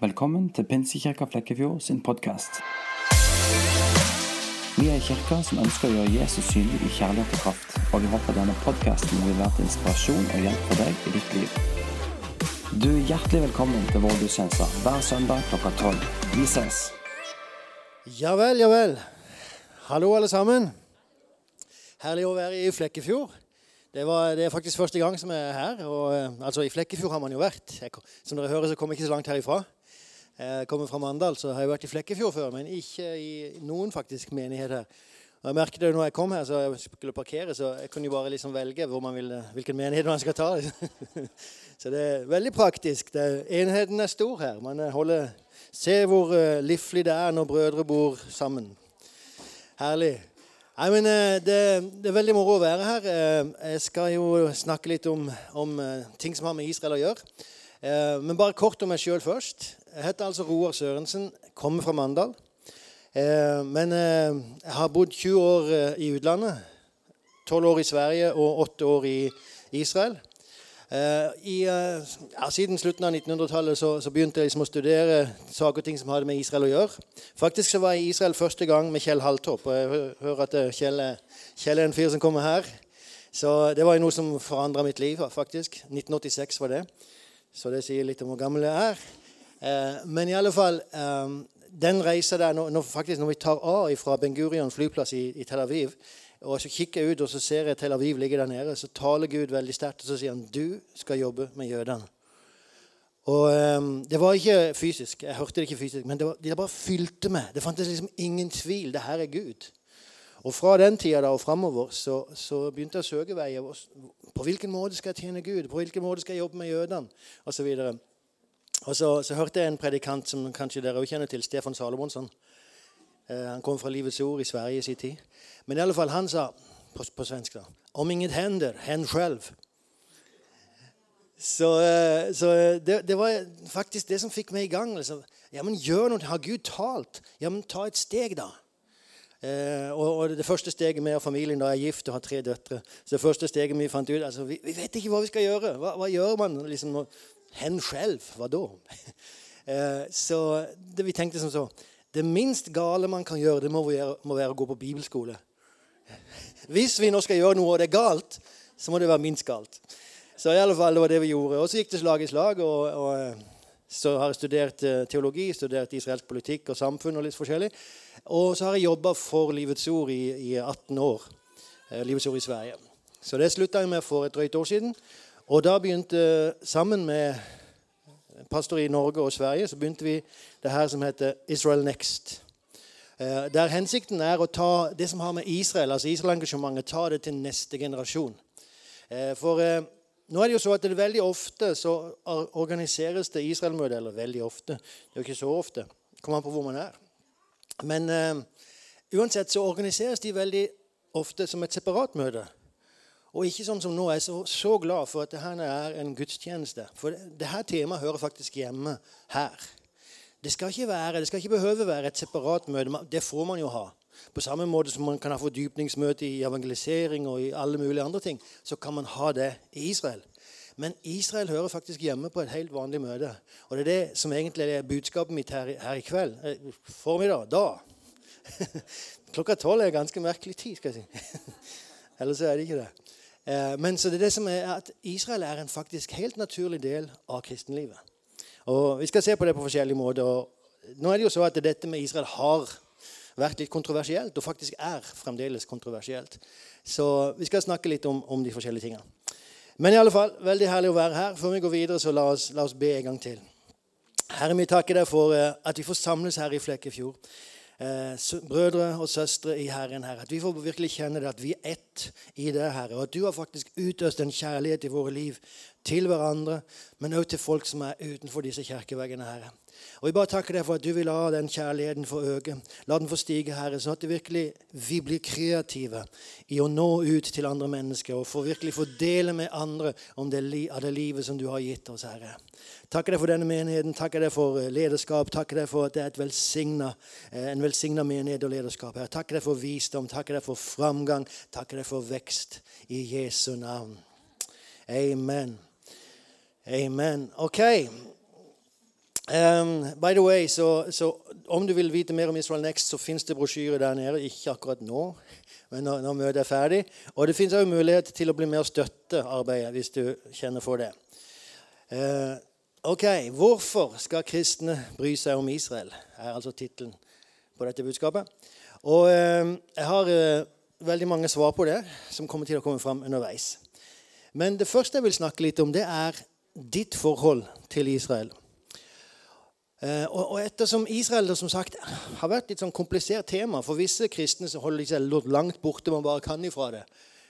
Velkommen til Pinsekirka Flekkefjord sin podkast. Vi er en kirke som ønsker å gjøre Jesus synlig i kjærlighet og kraft, og vi håper denne podkasten vil være til inspirasjon og hjelp for deg i ditt liv. Du er hjertelig velkommen til vår gudstjeneste hver søndag klokka tolv. Vi ses. Ja vel, ja vel. Hallo, alle sammen. Herlig å være i Flekkefjord. Det, var, det er faktisk første gang som jeg er her. og eh, altså I Flekkefjord har man jo vært. Jeg, som dere hører, så kommer jeg ikke så langt herifra. Jeg kommer fra Mandal, så har jeg vært i Flekkefjord før, men ikke i noen faktisk menighet her. Og jeg merket det når jeg kom her, så jeg skulle parkere, så jeg kunne jo bare liksom velge ville, hvilken menighet man skal ta. så det er veldig praktisk. Det, enheten er stor her. Man holder, ser hvor uh, livlig det er når brødre bor sammen. Herlig. Nei, men det, det, er veldig moro å være her. Jeg skal jo snakke litt om, om ting som har med Israel å gjøre. Men bare kort om meg sjøl først. Jeg heter altså Roar Sørensen, kommer fra Mandal. Eh, men eh, jeg har bodd 20 år eh, i utlandet. 12 år i Sverige og 8 år i Israel. I, ja, siden slutten av 1900-tallet så, så, begynte jeg liksom å studere saker og ting som hadde med Israel å gjøre. Faktisk så var jeg i Israel første gang med Kjell Haltorp. Og jeg hører at Kjell, Kjell er en fyr som kommer her. Så det var jo noe som forandra mitt liv, faktisk. 1986 var det. Så det sier litt om hvor gammel jeg er. Eh, men i alle fall eh, Den reisa der når, faktisk når vi tar av fra Ben Gurion flyplass i, i, Tel Aviv, og så kikker jeg ut og så ser jeg Tel Aviv ligge der nede, så taler Gud veldig sterkt, og så sier han du skal jobbe med jødene. Og um, Det var ikke fysisk, jeg hørte det ikke fysisk, men det, var, det bare fylte meg. Det fantes liksom ingen tvil. Det her er Gud. Og fra den tida da og framover så, så, begynte jeg å søke veier. På hvilken måte skal jeg tjene Gud? På hvilken måte skal jeg jobbe med jødene? Og så videre. Og så, så, hørte jeg en predikant som kanskje dere også kjenner til, Stefan Salomonsson. Eh, han kom fra Livets Ord i Sverige i sin tid. Men i alle fall, han sa på, på svensk da, Om inget hender, hen selv. Så, eh, så det, det, var faktisk det som fikk meg i gang. Liksom. Ja, men gjør noe. Har Gud talt? Ja, men ta et steg, da. Eh, og, og, Det første steget med familien da er gift og har tre døtre. Så det første steget vi fant ut altså, vi, vi vet ikke hva vi skal gjøre. Hva, hva gjør man liksom, hen selv? Hva da? Eh, så det, vi tenkte som så Det minst gale man kan gjøre, det må være, må være å gå på bibelskole. Hvis vi nå skal gjøre noe og det er galt, så må det være minst galt. Så i alle fall, det var det vi gjorde. Og så gikk det slag i slag. og, og eh, så har jeg studert eh, teologi, studert israelsk politikk og samfunn. Og litt forskjellig. Og så har jeg jobba for Livets Ord i, i 18 år. Livets Ord i Sverige. Så det slutta jeg med for et drøyt år siden. Og da begynte, sammen med pastor i Norge og Sverige, så begynte vi det her som heter Israel Next. Eh, der hensikten er å ta det som har med Israel, altså Israel-engasjementet, ta det til neste generasjon. Eh, for eh, nå er det jo så at det veldig ofte så organiseres det Israel-møte. Veldig ofte. Det er jo ikke så ofte. Kommer an på hvor man er. Men uansett så organiseres de veldig ofte som et separat møte. Og ikke sånn som nå. Jeg er så, så glad for at dette er en gudstjeneste. For dette temaet hører faktisk hjemme her. Det skal ikke være, det skal ikke behøve være et separat møte. Det får man jo ha. På samme måte som man kan ha fordypningsmøte i evangelisering og i alle mulige andre ting, så kan man ha det i Israel. Men Israel hører faktisk hjemme på et helt vanlig møte. Og det er det som egentlig er budskapet mitt her, her i kveld. Eh, formiddag. Da. Klokka tolv er ganske merkelig tid, skal jeg si. Ellers er det ikke det. Eh, men så det er det som er at Israel er en faktisk helt naturlig del av kristenlivet. Og Vi skal se på det på forskjellige måter. og nå er det jo så at Dette med Israel har vært litt kontroversielt, og faktisk er fremdeles kontroversielt. Så vi skal snakke litt om, om de forskjellige tingene. Men i alle fall, veldig herlig å være her. Før vi går videre, så la oss, la oss be en gang til. Herre, vi takker deg for eh, at vi får samles her i Flekkefjord brødre og søstre i Herren, Herre. At vi får virkelig kjenne det, at vi er ett i det, Herre. Og at du har faktisk utøst en kjærlighet i våre liv til hverandre, men også til folk som er utenfor disse kirkeveggene, Herre. Og Vi bare takker deg for at du vil la den kjærligheten få øke. La den få stige, Herre, sånn at virkelig, vi blir kreative i å nå ut til andre mennesker og få virkelig få dele med andre om det, av det livet som du har gitt oss, Herre. Takker deg for denne menigheten, takker deg for eh, lederskap, takker deg for at det er velsignet, eh, en velsigna menighet og lederskap. Herre. Takker deg for visdom, takker deg for framgang, takker deg for vekst i Jesu navn. Amen. Amen. Ok. Um, by the way, så, så Om du vil vite mer om Israel Next, så fins det brosjyre der nede. Ikke akkurat nå, men når, når møtet er ferdig. Og det fins òg mulighet til å bli med og støtte arbeidet hvis du kjenner for det. Uh, ok, Hvorfor skal kristne bry seg om Israel? er altså tittelen på dette budskapet. Og uh, Jeg har uh, veldig mange svar på det som kommer til å komme fram underveis. Men det første jeg vil snakke litt om, det er ditt forhold til Israel. Eh, og, ettersom Israel som sagt, har vært et sånn komplisert tema For visse kristne så holder de seg langt borte man bare kan ifra det.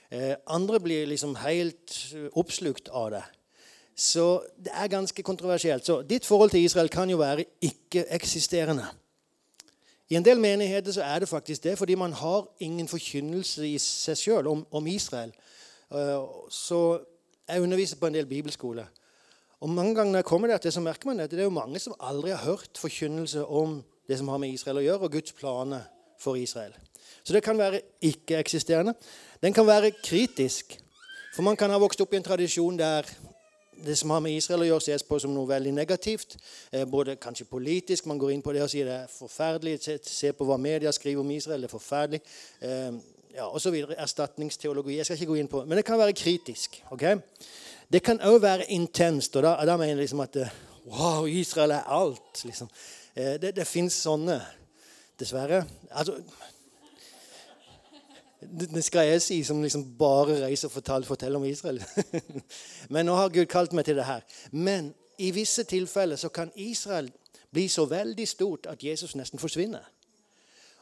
Eh, andre blir liksom helt oppslukt av det. Så det er ganske kontroversielt. Så ditt forhold til Israel kan jo være ikke-eksisterende. I en del menigheter så er det faktisk det, fordi man har ingen forkynnelse i seg sjøl om, om, Israel. Eh, så jeg underviser på en del bibelskoler. Og mange ganger når jeg kommer der så merker man at det er jo mange som aldri har hørt forkynnelse om det som har med Israel å gjøre, og Guds planer for Israel. Så det kan være ikke-eksisterende. Den kan være kritisk. For man kan ha vokst opp i en tradisjon der det som har med Israel å gjøre, ses på som noe veldig negativt. Eh, både kanskje politisk. Man går inn på det og sier det er forferdelig. Se på hva media skriver om Israel. Det er forferdelig. Eh, ja, videre. Erstatningsteologi. Jeg skal ikke gå inn på Men det kan være kritisk. ok? Det kan òg være intenst. og da, da, mener jeg liksom at eh, Wow, Israel er alt. liksom. Eh, det det fins sånne, dessverre. Altså, det skal jeg si, som liksom bare reiser og forteller, forteller om Israel. Men nå har Gud kalt meg til det her. Men i visse tilfeller så kan Israel bli så veldig stort at Jesus nesten forsvinner.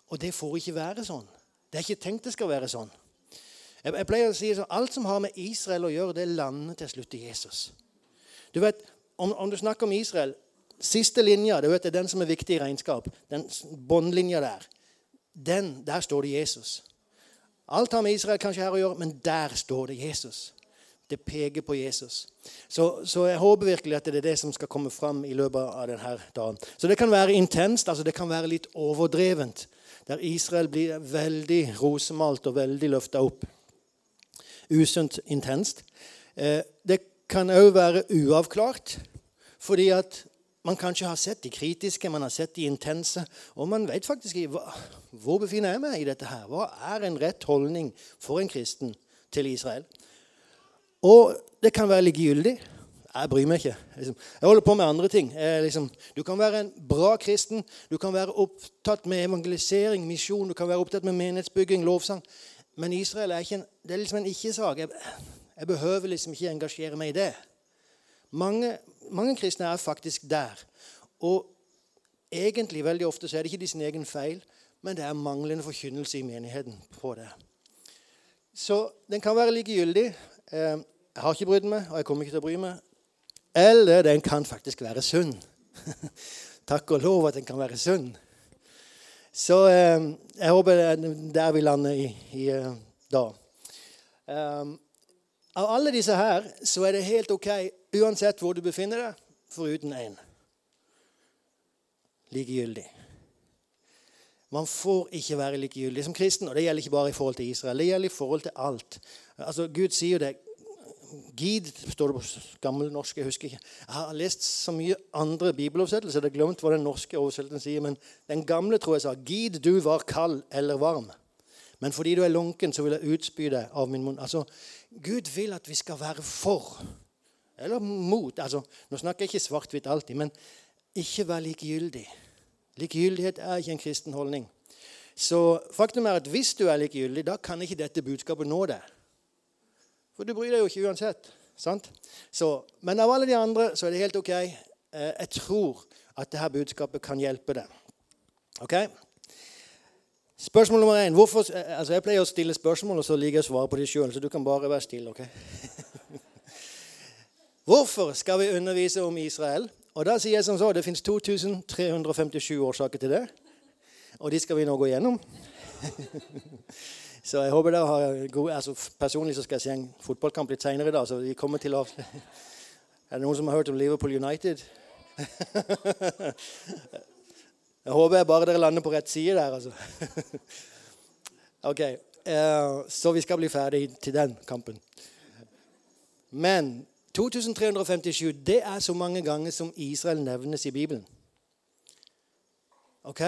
Og det får ikke være sånn. Det er ikke tenkt det skal være sånn. Jeg, pleier å si at Alt som har med Israel å gjøre, det lander til slutt i Jesus. Du vet, om, om du snakker om Israel Siste linja du vet, er den som er viktig i regnskap. Den båndlinja der. Den, Der står det Jesus. Alt har med Israel kanskje her å gjøre, men der står det Jesus. Det peker på Jesus. Så, så, jeg håper virkelig at det er det som skal komme fram i løpet av denne dagen. Så det kan være intenst, altså det kan være litt overdrevent. Der Israel blir veldig rosemalt og veldig løfta opp usunt intenst. Eh, det kan òg være uavklart, fordi at man kanskje har sett de kritiske, man har sett de intense, og man vet faktisk ikke hvor befinner jeg meg i dette her. Hva er en rett holdning for en kristen til Israel? Og det kan være likegyldig. Jeg bryr meg ikke. Liksom. Jeg holder på med andre ting. Liksom, du kan være en bra kristen. Du kan være opptatt med evangelisering, misjon. Du kan være opptatt med menighetsbygging, lovsang. Men Israel er, en, det er liksom en ikke-sak. Jeg, jeg, behøver liksom ikke engasjere meg i det. Mange, mange, kristne er faktisk der. Og egentlig veldig ofte så er det ikke de sin egen feil, men det er manglende forkynnelse i menigheten på det. Så den kan være likegyldig. Eh, jeg har ikke brydd meg, og jeg kommer ikke til å bry meg. Eller den kan faktisk være sunn. Takk og lov at den kan være sunn. Så eh, jeg håper det er der vi lander i, i dag. Um, av alle disse her så er det helt ok uansett hvor du befinner deg, foruten én. Likegyldig. Man får ikke være likegyldig som kristen. Og det gjelder ikke bare i forhold til Israel. Det gjelder i forhold til alt. Altså, Gud sier jo det Gid står det på gammelnorsk. Jeg husker ikke. Jeg har lest så mye andre bibeloversettelser. Jeg har glemt hva den norske oversettelsen sier. Men den gamle tror jeg sa Gid du var kald eller varm. Men fordi du er lunken, så vil jeg utspy deg av min munn. Altså, Gud vil at vi skal være for. Eller mot. Altså, nå snakker jeg ikke svart-hvitt alltid, men ikke være likegyldig. Likegyldighet er ikke en kristen holdning. Så faktum er at hvis du er likegyldig, da kan ikke dette budskapet nå deg. For du bryr deg jo ikke uansett. sant? Så, men av alle de andre så er det helt ok. Eh, jeg tror at dette budskapet kan hjelpe deg. Ok? Spørsmål nummer én. Hvorfor, eh, altså jeg pleier å stille spørsmål, og så liker jeg å svare på dem sjøl. Så du kan bare være stille. ok? Hvorfor skal vi undervise om Israel? Og da sier jeg som så, Det fins 2357 årsaker til det. Og de skal vi nå gå gjennom. Så jeg håper dere har gode altså Personlig så skal jeg se en fotballkamp litt seinere i dag. så vi kommer til å... Er det noen som har hørt om Liverpool United? jeg håper jeg bare dere lander på rett side der, altså. ok, uh, Så vi skal bli ferdig til den kampen. Men 2357 det er så mange ganger som Israel nevnes i Bibelen. Ok?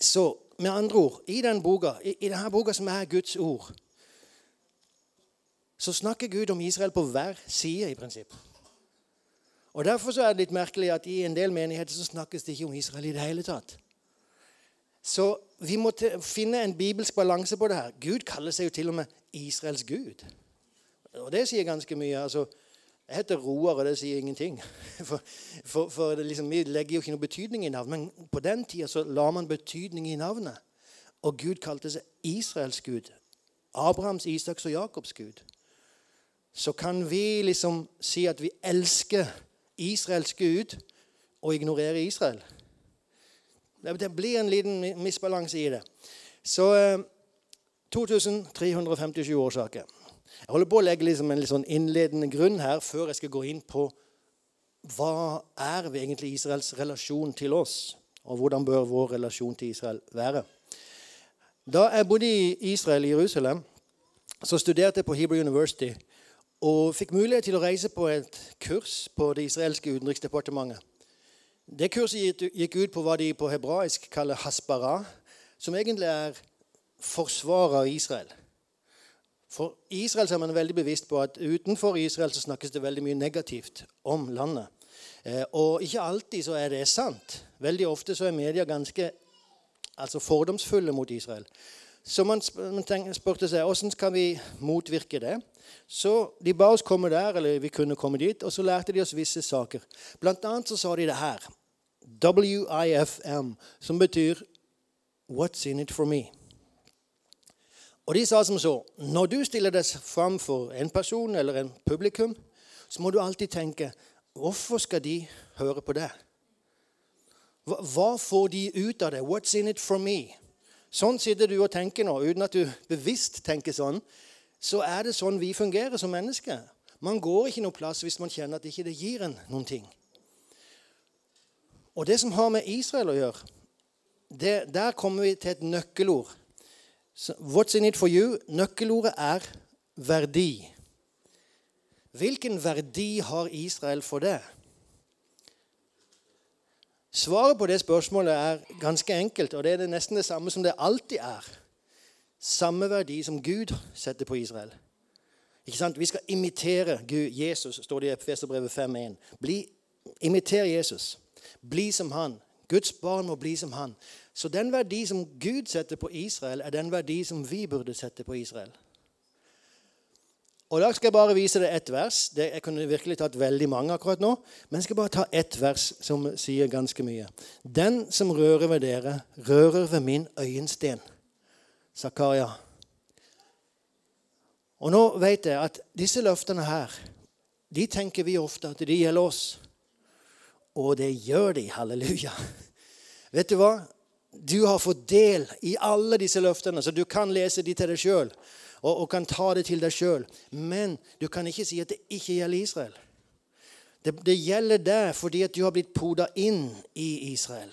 Så med andre ord, i den boka, i, i denne boka som er Guds ord, så snakker Gud om Israel på hver side, i prinsipp. Og Derfor så er det litt merkelig at i en del menigheter så snakkes det ikke om Israel i det hele tatt. Så vi må finne en bibelsk balanse på det her. Gud kaller seg jo til og med Israels gud. Og det sier ganske mye. altså jeg heter Roar, og det sier ingenting. For, for, for liksom, Vi legger jo ikke noe betydning i navn, men på den tida så la man betydning i navnet. Og Gud kalte seg Israels gud. Abrahams, Isaks og Jakobs gud. Så kan vi liksom si at vi elsker Israels gud og ignorere Israel. Det blir en liten misbalanse i det. Så 2357 eh, årsaker. Jeg holder på å legge liksom en sånn innledende grunn her før jeg skal gå inn på hva er egentlig Israels relasjon til oss, og hvordan bør vår relasjon til Israel være. Da jeg bodde i Israel, i Jerusalem, så studerte jeg på Hebrew University og fikk mulighet til å reise på et kurs på det israelske utenriksdepartementet. Det kurset gikk ut på hva de på hebraisk kaller hasbara, som egentlig er forsvaret av Israel. For Israel er man veldig bevisst på at utenfor Israel så snakkes det veldig mye negativt om landet. Eh, og ikke alltid så er det sant. Veldig ofte så er media ganske altså fordomsfulle mot Israel. Så man, spurte seg hvordan skal vi motvirke det. Så De ba oss komme der, eller vi kunne komme dit, og så lærte de oss visse saker. Blant annet så sa de det her. WIFM, som betyr What's in it for me? Og de sa som så Når du stiller deg fram for en person eller en publikum, så må du alltid tenke Hvorfor skal de høre på det? Hva får de ut av det? What's in it for me? Sånn sitter du og tenker nå, uten at du bevisst tenker sånn. Så er det sånn vi fungerer som mennesker. Man går ikke noe plass hvis man kjenner at det ikke gir en noen ting. Og det som har med Israel å gjøre, det, der kommer vi til et nøkkelord What's in it for you? Nøkkelordet er verdi. Hvilken verdi har Israel for det? Svaret på det spørsmålet er ganske enkelt, og det er nesten det samme som det alltid er. Samme verdi som Gud setter på Israel. Ikke sant? Vi skal imitere Gud, Jesus, står det i Efeserbrevet 5.1. Imiter Jesus. Bli som han. Guds barn må bli som han. Så den verdi som Gud setter på Israel, er den verdi som vi burde sette på Israel. Og Da skal jeg bare vise deg ett vers. Det, jeg kunne virkelig tatt veldig mange akkurat nå. Men jeg skal bare ta ett vers som sier ganske mye. Den som rører ved dere, rører ved min øyensten. Zakaria. Og nå vet jeg at disse løftene her, de tenker vi ofte at de gjelder oss. Og det gjør de. Halleluja. Vet du hva? Du har fått del i alle disse løftene, så du kan lese de til deg sjøl. Og, og, kan ta det til deg sjøl. Men du kan ikke si at det ikke gjelder Israel. Det, det gjelder deg fordi at du har blitt poda inn i Israel.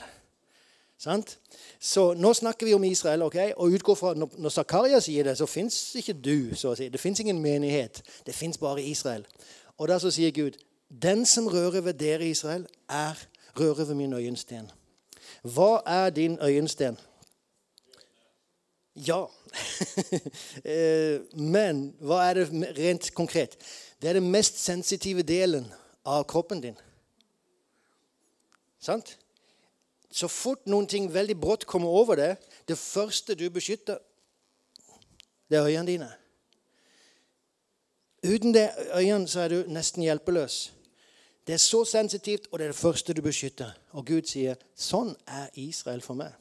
Sant? Så nå snakker vi om Israel, ok? og utgår fra når, Zakaria sier det, så fins ikke du. så å si. Det fins ingen menighet. Det fins bare Israel. Og da så sier Gud, den som rører ved dere, Israel, er rører ved min øyensten. Hva er din øyensten? Ja. Eh, men hva er det rent konkret? Det er den mest sensitive delen av kroppen din. Sant? Så fort noen ting veldig brått kommer over deg, det første du beskytter, det er øynene dine. Uten det øynene så er du nesten hjelpeløs. Det er så sensitivt, og det er det første du beskytter. Og Gud sier, 'Sånn er Israel for meg'.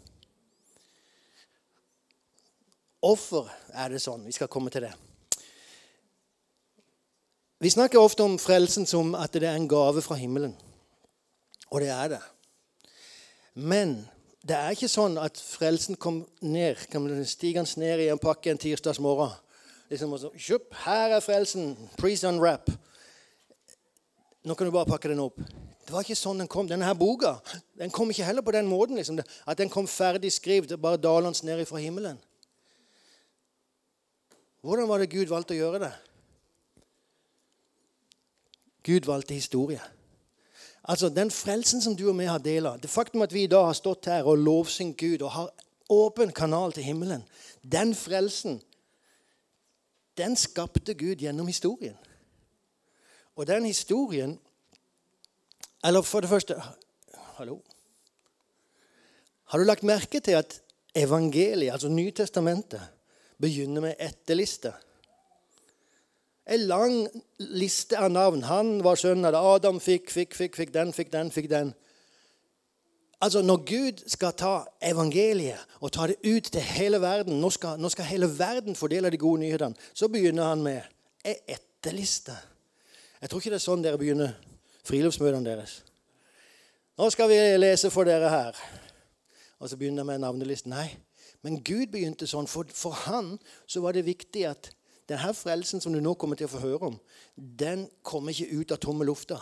Hvorfor er det sånn? Vi skal komme til det. Vi snakker ofte om frelsen som at det er en gave fra himmelen. Og det er det. Men det er ikke sånn at frelsen kom ned, stigende ned i en pakke en tirsdags morgen. Liksom, her er frelsen. Please unwrap. Nå kan du bare pakke den opp. Det var ikke sånn den kom. Denne her boka den kom ikke heller på den måten. Liksom, at den kom ferdig skrevet, bare dalende ned fra himmelen. Hvordan var det Gud valgte å gjøre det? Gud valgte historie. Altså, Den frelsen som du og vi har del av, det faktum at vi i dag har stått her og lovsynt Gud og har åpen kanal til himmelen, den frelsen, den skapte Gud gjennom historien. Og den historien Eller for det første Hallo? Har du lagt merke til at evangeliet, altså Nytestamentet, begynner med etterliste? En lang liste av navn. Han var sønn av. Adam fikk, fikk, fikk, fikk den, fikk den, fikk den. Altså, Når Gud skal ta evangeliet og ta det ut til hele verden, nå skal, nå skal hele verden fordele de gode nyhetene, så begynner han med ei etterliste. Jeg tror ikke det er sånn dere begynner friluftsmøtene deres. Nå skal vi lese for dere her. Og så begynner jeg med navnelisten. Nei, men Gud begynte sånn. For, for han så var det viktig at denne frelsen som du nå kommer til å få høre om, den kommer ikke ut av tomme lufta.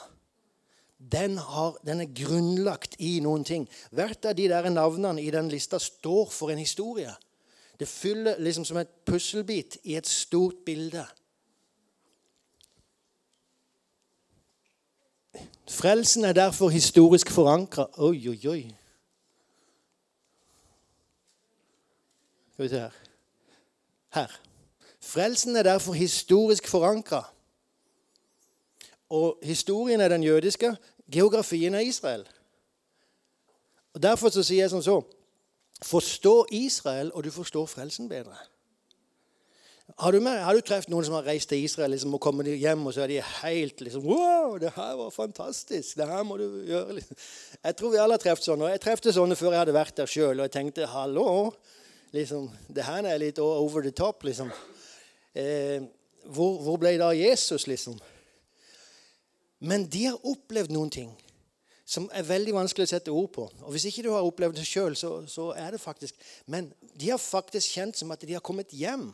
Den, har, den, er grunnlagt i noen ting. Hvert av de der navnene i den lista står for en historie. Det fyller liksom som et pusselbit i et stort bilde. Frelsen er derfor historisk forankra. Oi, oi, oi. Skal vi se her. Her. Frelsen er derfor historisk forankra. Og historien er den jødiske, geografien er Israel. Og Derfor så sier jeg som så Forstå Israel, og du forstår frelsen bedre. Har du, med, du truffet noen som har reist til Israel liksom, og kommet hjem, og så er de helt liksom Wow, det her var fantastisk. Det her må du gjøre. Liksom. Jeg tror vi alle har truffet sånne. Jeg trefte sånne før jeg hadde vært der sjøl, og jeg tenkte hallo. Liksom, det her er litt over the top, liksom. Eh, hvor, hvor, ble da Jesus, liksom? Men de har opplevd noen ting som er veldig vanskelig å sette ord på. Og Hvis ikke du har opplevd det sjøl, så, så, er det faktisk Men de har faktisk kjent som at de har kommet hjem.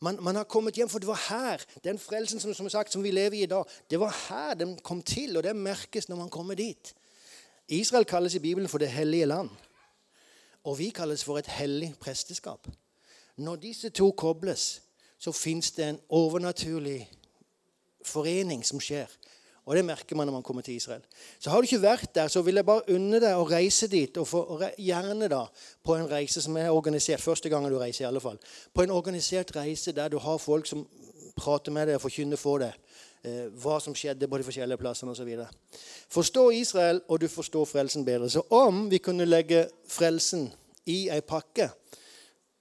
Man, man, har kommet hjem, for det var her den frelsen som, som, sagt, som vi lever i i dag, det var her den kom til, og det merkes når man kommer dit. Israel kalles i Bibelen for det hellige land. Og vi kalles for et hellig presteskap. Når disse to kobles, så fins det en overnaturlig forening som skjer. Og det merker man når man kommer til Israel. Så har du ikke vært der, så vil jeg bare unne deg å reise dit. Og for, gjerne da på en reise som er organisert. Første gangen du reiser, i alle fall. På en organisert reise der du har folk som prater med deg og forkynner for deg eh, hva som skjedde på de forskjellige plassene osv. Forstå Israel, og du forstår frelsen bedre. Så om vi kunne legge frelsen i ei pakke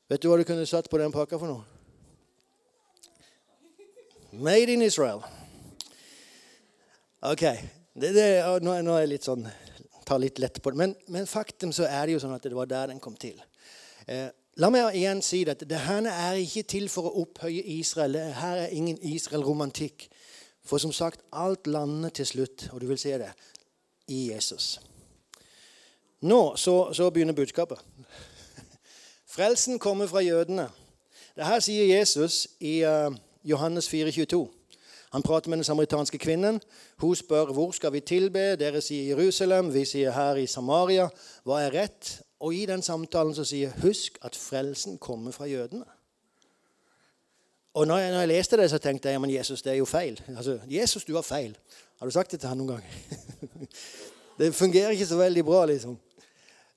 Vet du hva du kunne satt på den pakka for noe? Made in Israel. Ok. Det, det, nå, nå, er jeg litt sånn tar litt lett på det. Men, men, faktum så er det jo sånn at det var der den kom til. Eh, la meg igjen si at det her er ikke til for å opphøye Israel. Det her er ingen Israel-romantikk. For som sagt, alt lander til slutt, og du vil se det, i Jesus. Nå så, så begynner budskapet. Frelsen kommer fra jødene. Det her sier Jesus i uh, Johannes 4, 22. Han prater med den samaritanske kvinnen. Hun spør hvor skal vi tilbe. Dere sier Jerusalem, vi sier her i Samaria. Hva er rett? Og i den samtalen så sier husk at frelsen kommer fra jødene. Og når jeg, når jeg leste det, så tenkte jeg men Jesus, det er jo feil. Altså, Jesus, du har feil. Har du sagt det til han noen gang? det fungerer ikke så veldig bra, liksom.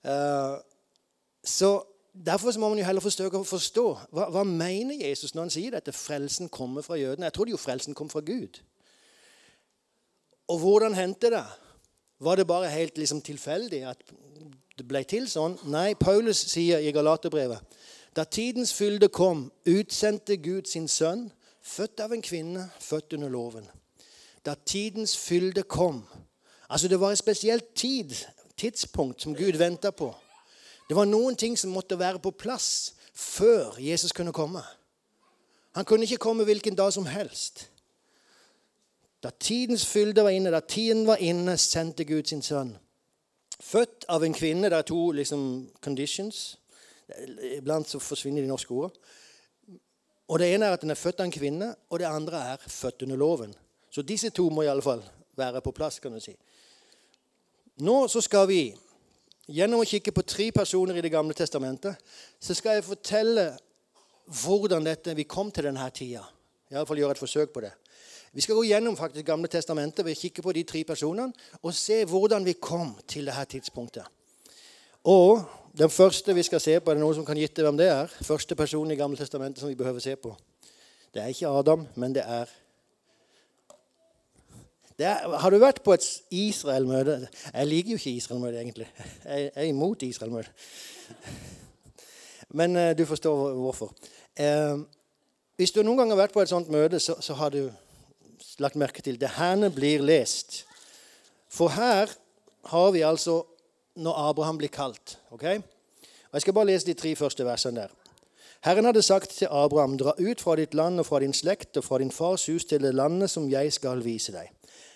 Uh, så Derfor må man jo heller forsøke å forstå hva, hva mener Jesus når han sier dette frelsen kommer fra jødene. Jeg trodde jo frelsen kom fra Gud. Og hvordan hendte det? Var det bare helt liksom tilfeldig at det ble til sånn? Nei, Paulus sier i Galaterbrevet da tidens fylde kom, utsendte Gud sin sønn, født av en kvinne, født under loven. Da tidens fylde kom Altså, det var et spesielt tid, tidspunkt som Gud venta på. Det var noen ting som måtte være på plass før Jesus kunne komme. Han kunne ikke komme hvilken dag som helst. Da tidens fylde var inne, da tiden var inne, sendte Gud sin sønn. Født av en kvinne. Det er to liksom, conditions. Iblant så forsvinner de norske ordene. Og Det ene er at den er født av en kvinne, og det andre er født under loven. Så disse to må i alle fall være på plass. kan du si. Nå så skal vi Gjennom å kikke på tre personer i Det gamle testamentet så skal jeg fortelle hvordan dette, vi kom til denne tida. Iallfall gjøre et forsøk på det. Vi skal gå gjennom faktisk Gamle testamentet ved å kikke på de tre personene og se hvordan vi kom til dette tidspunktet. Og den første vi skal se på, er det noen som kan gitte hvem det er? Første person i Gamle testamentet som vi behøver se på. Det er ikke Adam, men det er, det er Har du vært på et Israel-møte? Jeg liker jo ikke Israel-møte, egentlig. Jeg er imot Israel-møte. Men uh, du forstår hvorfor. Uh, hvis du noen gang har vært på et sånt møte, så, så har du lagt merke til det herne blir lest. For her har vi altså når Abraham blir kalt. Okay? Og Jeg skal bare lese de tre første versene der. Herren hadde sagt til Abraham, dra ut fra ditt land og fra din slekt og fra din fars hus til det landet som jeg skal vise deg.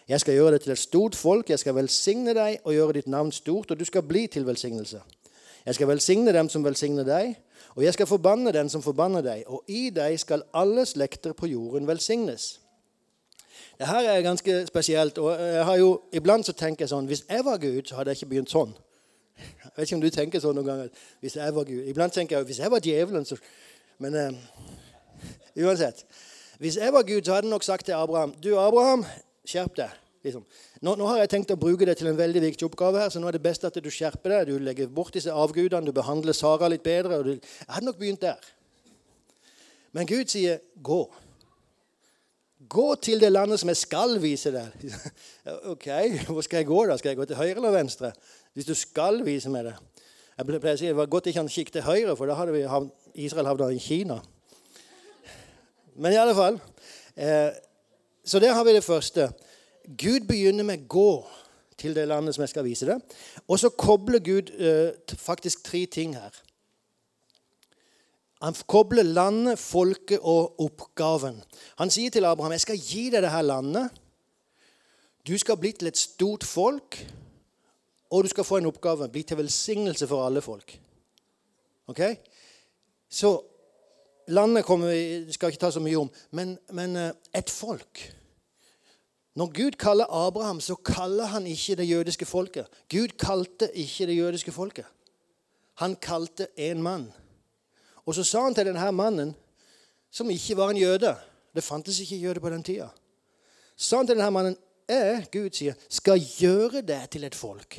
Jeg skal gjøre det til et stort folk, jeg skal velsigne deg og gjøre ditt navn stort, og du skal bli til velsignelse. Jeg skal velsigne dem som velsigner deg, og jeg skal forbanne den som forbanner deg, og i deg skal alle slekter på jorden velsignes. Det her er ganske spesielt. og jeg har jo, Iblant så tenker jeg sånn Hvis jeg var Gud, så hadde jeg ikke begynt sånn. Jeg vet ikke om du tenker sånn noen ganger. hvis jeg var Gud. Iblant tenker jeg hvis jeg var djevelen, så Men uh, uansett. Hvis jeg var Gud, så hadde jeg nok sagt til Abraham Du, Abraham, skjerp deg. Liksom. Nå, nå, har jeg tenkt å bruke det til en veldig viktig oppgave her, så nå er det best at du skjerper deg. Du legger bort disse avgudene, du behandler Sara litt bedre. Du, jeg hadde nok begynt der. Men Gud sier 'gå'. Gå til det landet som jeg skal vise deg. Ok, hvor skal jeg gå, da? Skal jeg gå til høyre eller venstre? Hvis du skal vise meg det. Jeg pleier å si det var godt ikke han kikket til høyre, for da hadde vi havn, Israel havna i Kina. Men i alle fall eh, Så der har vi det første. Gud begynner med 'gå' til det landet som jeg skal vise det. Og så kobler Gud eh, faktisk tre ting her. Han kobler landet, folket og oppgaven. Han sier til Abraham, 'Jeg skal gi deg dette landet.' Du skal bli til et stort folk, og du skal få en oppgave. Bli til velsignelse for alle folk. Ok? Så landet kommer vi skal ikke ta så mye om, men, men eh, et folk. Når Gud kaller Abraham, så kaller han ikke det jødiske folket. Gud kalte ikke det jødiske folket. Han kalte en mann. Og så sa han til denne mannen, som ikke var en jøde Det fantes ikke jøde på den tida. Sa han til denne mannen, jeg, Gud sier, skal gjøre det til et folk.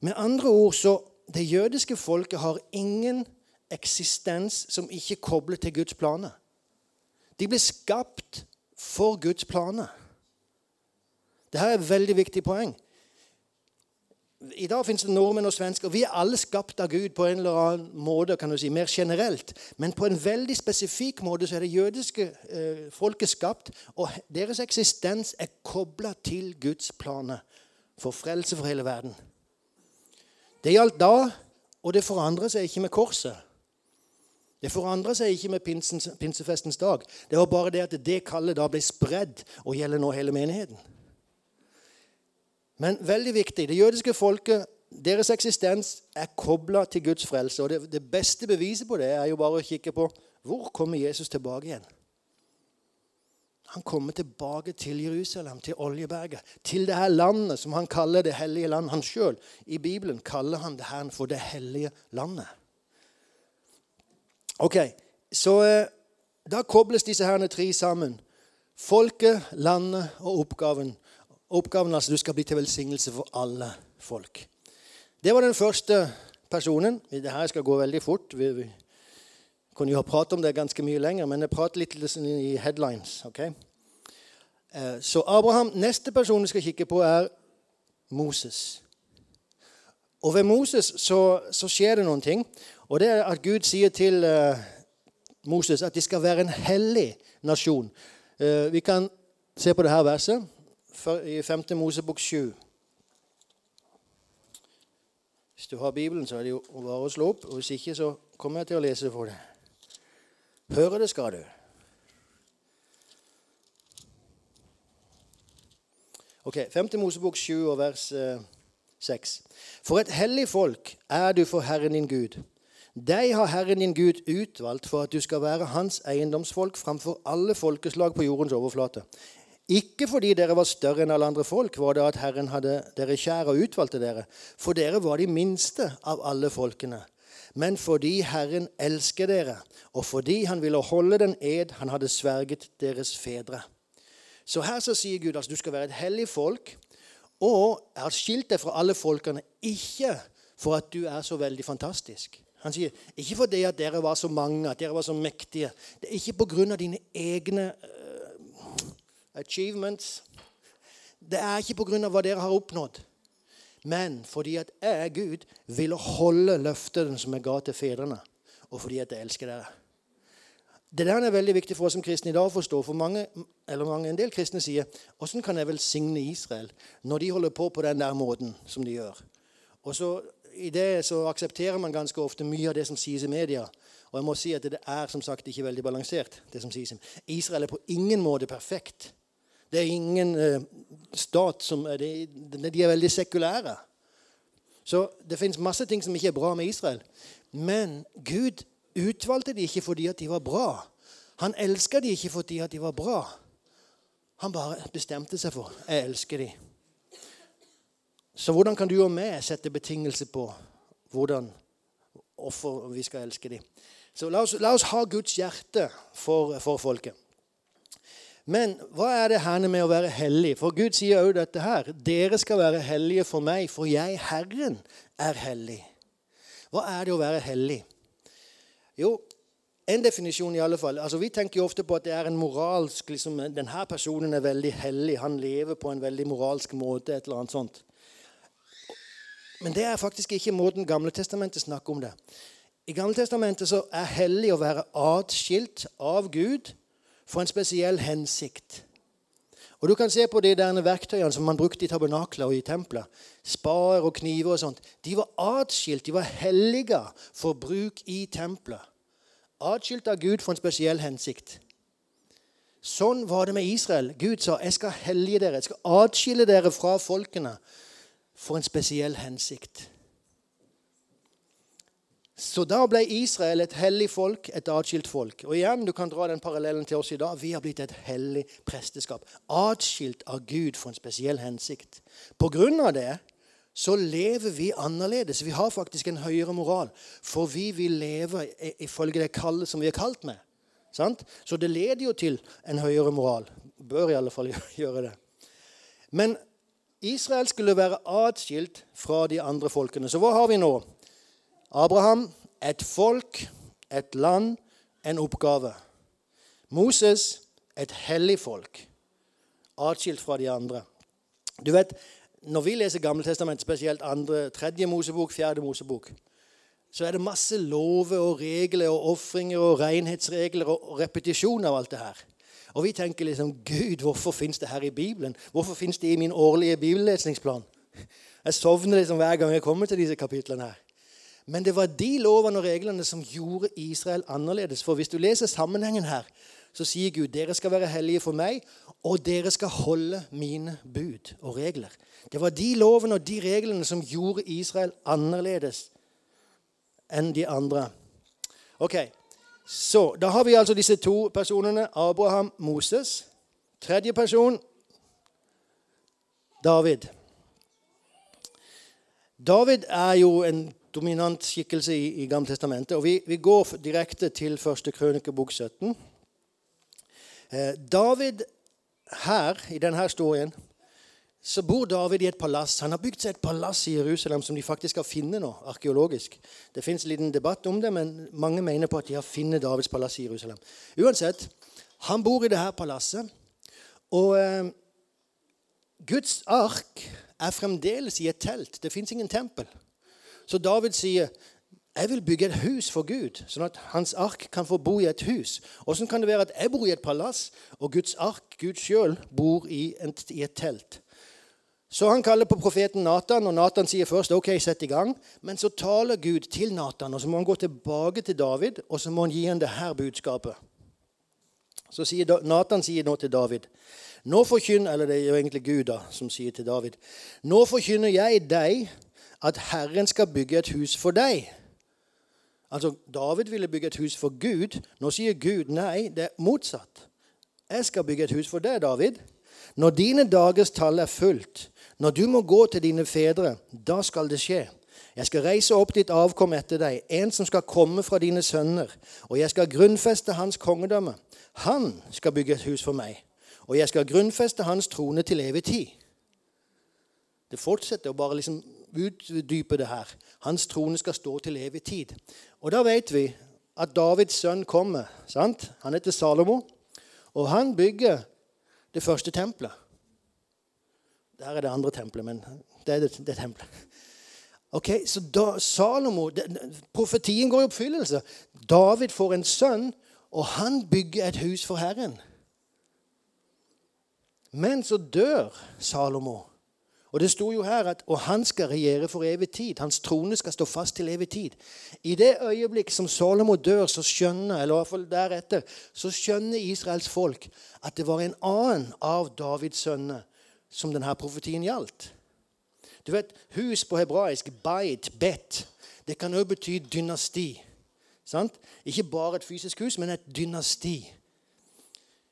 Med andre ord så Det jødiske folket har ingen eksistens som ikke kobler til Guds planer. De ble skapt for Guds planer. Dette er et veldig viktig poeng. I dag finnes det nordmenn og svensker. Vi er alle skapt av Gud på en eller annen måte, kan du si, mer generelt. Men på en veldig spesifikk måte så er det jødiske eh, folket skapt. Og deres eksistens er kobla til Guds planer for frelse for hele verden. Det gjaldt da, og det forandrer seg ikke med korset. Det forandra seg ikke med pinsens, pinsefestens dag. Det var bare det at det kallet da ble spredd og gjelder nå hele menigheten. Men veldig viktig det jødiske folket, deres eksistens er kobla til Guds frelse. Og det, det, beste beviset på det er jo bare å kikke på hvor kommer Jesus tilbake igjen. Han kommer tilbake til Jerusalem, til Oljeberget, til det her landet som han kaller det hellige land. Han sjøl i Bibelen kaller han det her for det hellige landet. Ok, Så eh, da kobles disse herne tre sammen. Folket, landet og oppgaven oppgaven altså du skal bli til velsignelse for alle folk. Det var den første personen. Det her skal gå veldig fort. Vi, vi kunne jo ha pratet om det ganske mye lenger, men jeg prater litt i headlines. Okay? Eh, så Abraham, Neste person vi skal kikke på, er Moses. Og ved Moses så, så, skjer det noen ting. Og det er at Gud sier til uh, Moses at de skal være en hellig nasjon. Uh, vi kan se på det her verset i 5. Mosebok 7. Hvis du har Bibelen, så er det jo bare å slå opp. og Hvis ikke, så kommer jeg til å lese for deg. Høre det skal du. Ok, 5. Mosebok 7 og vers 6. Eh, for et hellig folk er du for Herren din Gud. Deg har Herren din Gud utvalgt for at du skal være hans eiendomsfolk framfor alle folkeslag på jordens overflate. Ikke fordi dere var større enn alle andre folk, var det at Herren hadde dere kjær og utvalgte dere, for dere var de minste av alle folkene. Men fordi Herren elsker dere, og fordi han ville holde den ed han hadde sverget deres fedre. Så her så sier Gud altså du skal være et hellig folk. Og jeg har skilt deg fra alle folkene, ikke for at du er så veldig fantastisk. Han sier ikke fordi at dere var så mange, at dere var så mektige. Det er ikke pga. dine egne uh, achievements. Det er ikke pga. hva dere har oppnådd. Men fordi at jeg, Gud, ville holde løftet som jeg ga til fedrene, og fordi at jeg elsker dere. Det der er veldig viktig for oss som kristne i dag å forstå. For mange, eller mange, en del kristne sier åssen kan jeg velsigne Israel når de holder på på den der måten som de gjør? Og så I det så aksepterer man ganske ofte mye av det som sies i media. Og jeg må si at det er som sagt ikke veldig balansert. det som sies. Israel er på ingen måte perfekt. Det er ingen eh, stat som er de, er veldig sekulære. Så det fins masse ting som ikke er bra med Israel. Men Gud utvalgte de ikke fordi at de var bra. Han elska de ikke fordi at de var bra. Han bare bestemte seg for jeg elsker de. Så hvordan kan du og meg sette betingelser på hvordan hvorfor vi skal elske dem? Så la oss, la oss ha Guds hjerte for, for, folket. Men hva er det her med å være hellig? For Gud sier òg dette her. Dere skal være hellige for meg, for jeg, Herren, er hellig. Hva er det å være hellig? Jo, en definisjon i alle fall. Altså, vi tenker jo ofte på at det er en moralsk liksom, Denne personen er veldig hellig. Han lever på en veldig moralsk måte. et eller annet sånt. Men det er faktisk ikke måten Gamle Testamentet snakker om det. I Gamle Testamentet så er hellig å være atskilt av Gud for en spesiell hensikt. Og Du kan se på de der verktøyene som man brukte i tabernakler og i templer. Spader og kniver og sånt. De var atskilt, de var hellige for bruk i templer. Atskilt av Gud for en spesiell hensikt. Sånn var det med Israel. Gud sa, 'Jeg skal hellige dere. Jeg skal atskille dere fra folkene for en spesiell hensikt'. Så da ble Israel et hellig folk, et atskilt folk. Og igjen, Du kan dra den parallellen til oss i dag. Vi har blitt et hellig presteskap. Atskilt av Gud for en spesiell hensikt. På grunn av det så lever vi annerledes. Vi har faktisk en høyere moral. For vi vil leve ifølge det kallet som vi er kalt med. Sant? Så det leder jo til en høyere moral. Bør i alle fall gjøre det. Men Israel skulle være atskilt fra de andre folkene. Så hva har vi nå? Abraham et folk, et land, en oppgave. Moses et hellig folk, atskilt fra de andre. Du vet, Når vi leser Gammeltestamentet, spesielt andre, tredje Mosebok, fjerde Mosebok, så er det masse lover og regler og ofringer og renhetsregler og repetisjon av alt det her. Og vi tenker liksom Gud, hvorfor fins det her i Bibelen? Hvorfor fins det i min årlige bibellesningsplan? Jeg sovner liksom hver gang jeg kommer til disse kapitlene her. Men det var de lovene og reglene som gjorde Israel annerledes. For hvis du leser sammenhengen her, så sier Gud dere skal være hellige for meg, og dere skal holde mine bud og regler. Det var de lovene og de reglene som gjorde Israel annerledes enn de andre. Ok, Så da har vi altså disse to personene. Abraham, Moses. Tredje person David. David er jo en dominant skikkelse i, i Gammeltestamentet. Og vi, vi, går direkte til første krønikebok 17. Eh, David her, i denne historien, så bor David i et palass. Han har bygd seg et palass i Jerusalem som de faktisk har funnet nå, arkeologisk. Det fins en liten debatt om det, men mange mener på at de har funnet Davids palass i Jerusalem. Uansett, han bor i det her palasset. Og eh, Guds ark er fremdeles i et telt. Det fins ingen tempel. Så David sier jeg vil bygge et hus for Gud, sånn at hans ark kan få bo i et hus. Åssen kan det være at jeg bor i et palass, og Guds ark, Gud sjøl, bor i, i, et telt? Så han kaller på profeten Natan, og Natan sier først ok, sett i gang. Men så taler Gud til Natan, og så må han gå tilbake til David, og så må han gi ham det her budskapet. Så sier Natan sier nå til David nå forkynner, Eller det er jo egentlig Gud da, som sier til David. Nå forkynner jeg deg at Herren skal bygge et hus for deg. Altså, David ville bygge et hus for Gud. Nå sier Gud nei, det er motsatt. Jeg skal bygge et hus for deg, David. Når dine dagers tall er fullt, når du må gå til dine fedre, da skal det skje. Jeg skal reise opp ditt avkom etter deg, en som skal komme fra dine sønner, og jeg skal grunnfeste hans kongedømme. Han skal bygge et hus for meg, og jeg skal grunnfeste hans trone til evig tid. Det fortsetter å bare liksom utdype det her. Hans trone skal stå til evig tid. Og da vet vi at Davids sønn kommer. sant? Han heter Salomo, og han bygger det første tempelet. Der er det andre tempelet, men det er det, det tempelet. Ok, Så da, Salomo, det, Profetien går i oppfyllelse. David får en sønn, og han bygger et hus for Herren. Men så dør Salomo. Og det sto jo her at og han skal regjere for evig tid. Hans trone skal stå fast til evig tid. I det øyeblikk som Salomo dør, så skjønner eller i hvert fall deretter, så skjønner Israels folk at det var en annen av Davids sønner som denne profetien gjaldt. Du vet, Hus på hebraisk, beit, bet, det kan også bety dynasti. Sant? Ikke bare et fysisk hus, men et dynasti.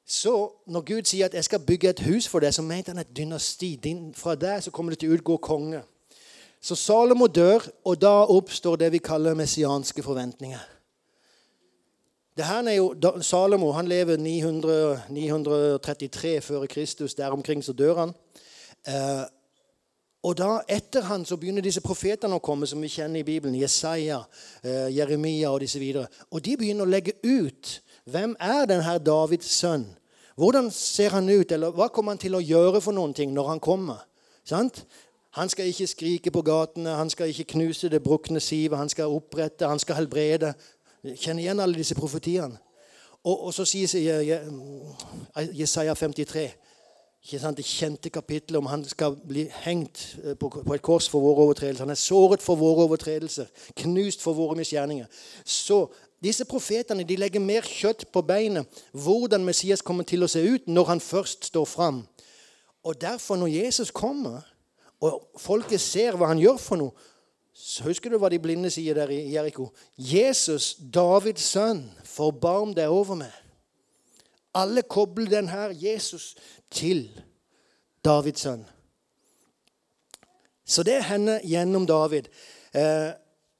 Så når Gud sier at 'jeg skal bygge et hus for deg', så mente han et dynasti. Din, fra der så kommer det til å utgå konge. Så Salomo dør, og da oppstår det vi kaller messianske forventninger. Det her er jo, Salomo han lever 900, 933 før Kristus. Der omkring så dør han. Eh, og da, Etter han så begynner disse profetene å komme, som vi kjenner i Bibelen. Jesaja, eh, Jeremia og disse videre. Og de begynner å legge ut hvem er denne Davids sønn. Hvordan ser han ut, eller hva kommer han til å gjøre for noen ting når han kommer? Sant? Han skal ikke skrike på gatene, han skal ikke knuse det brukne sivet, han skal opprette, han skal helbrede. Kjenner igjen alle disse profetiene. Og, og så sier Jesaja 53 ikke sant, Det kjente kapittelet om han skal bli hengt eh, på et kors for våre overtredelser. Han er såret for våre overtredelser, knust for våre misgjerninger. Så disse profetene de legger mer kjøtt på beinet hvordan Messias kommer til å se ut når han først står fram. Og derfor, når Jesus kommer, og folket ser hva han gjør for noe, så husker du hva de blinde sier der i Jeriko? Jesus, Davids sønn, forbarm deg over meg. Alle kobler denne Jesus til Davids sønn. Så det hender gjennom David. Eh,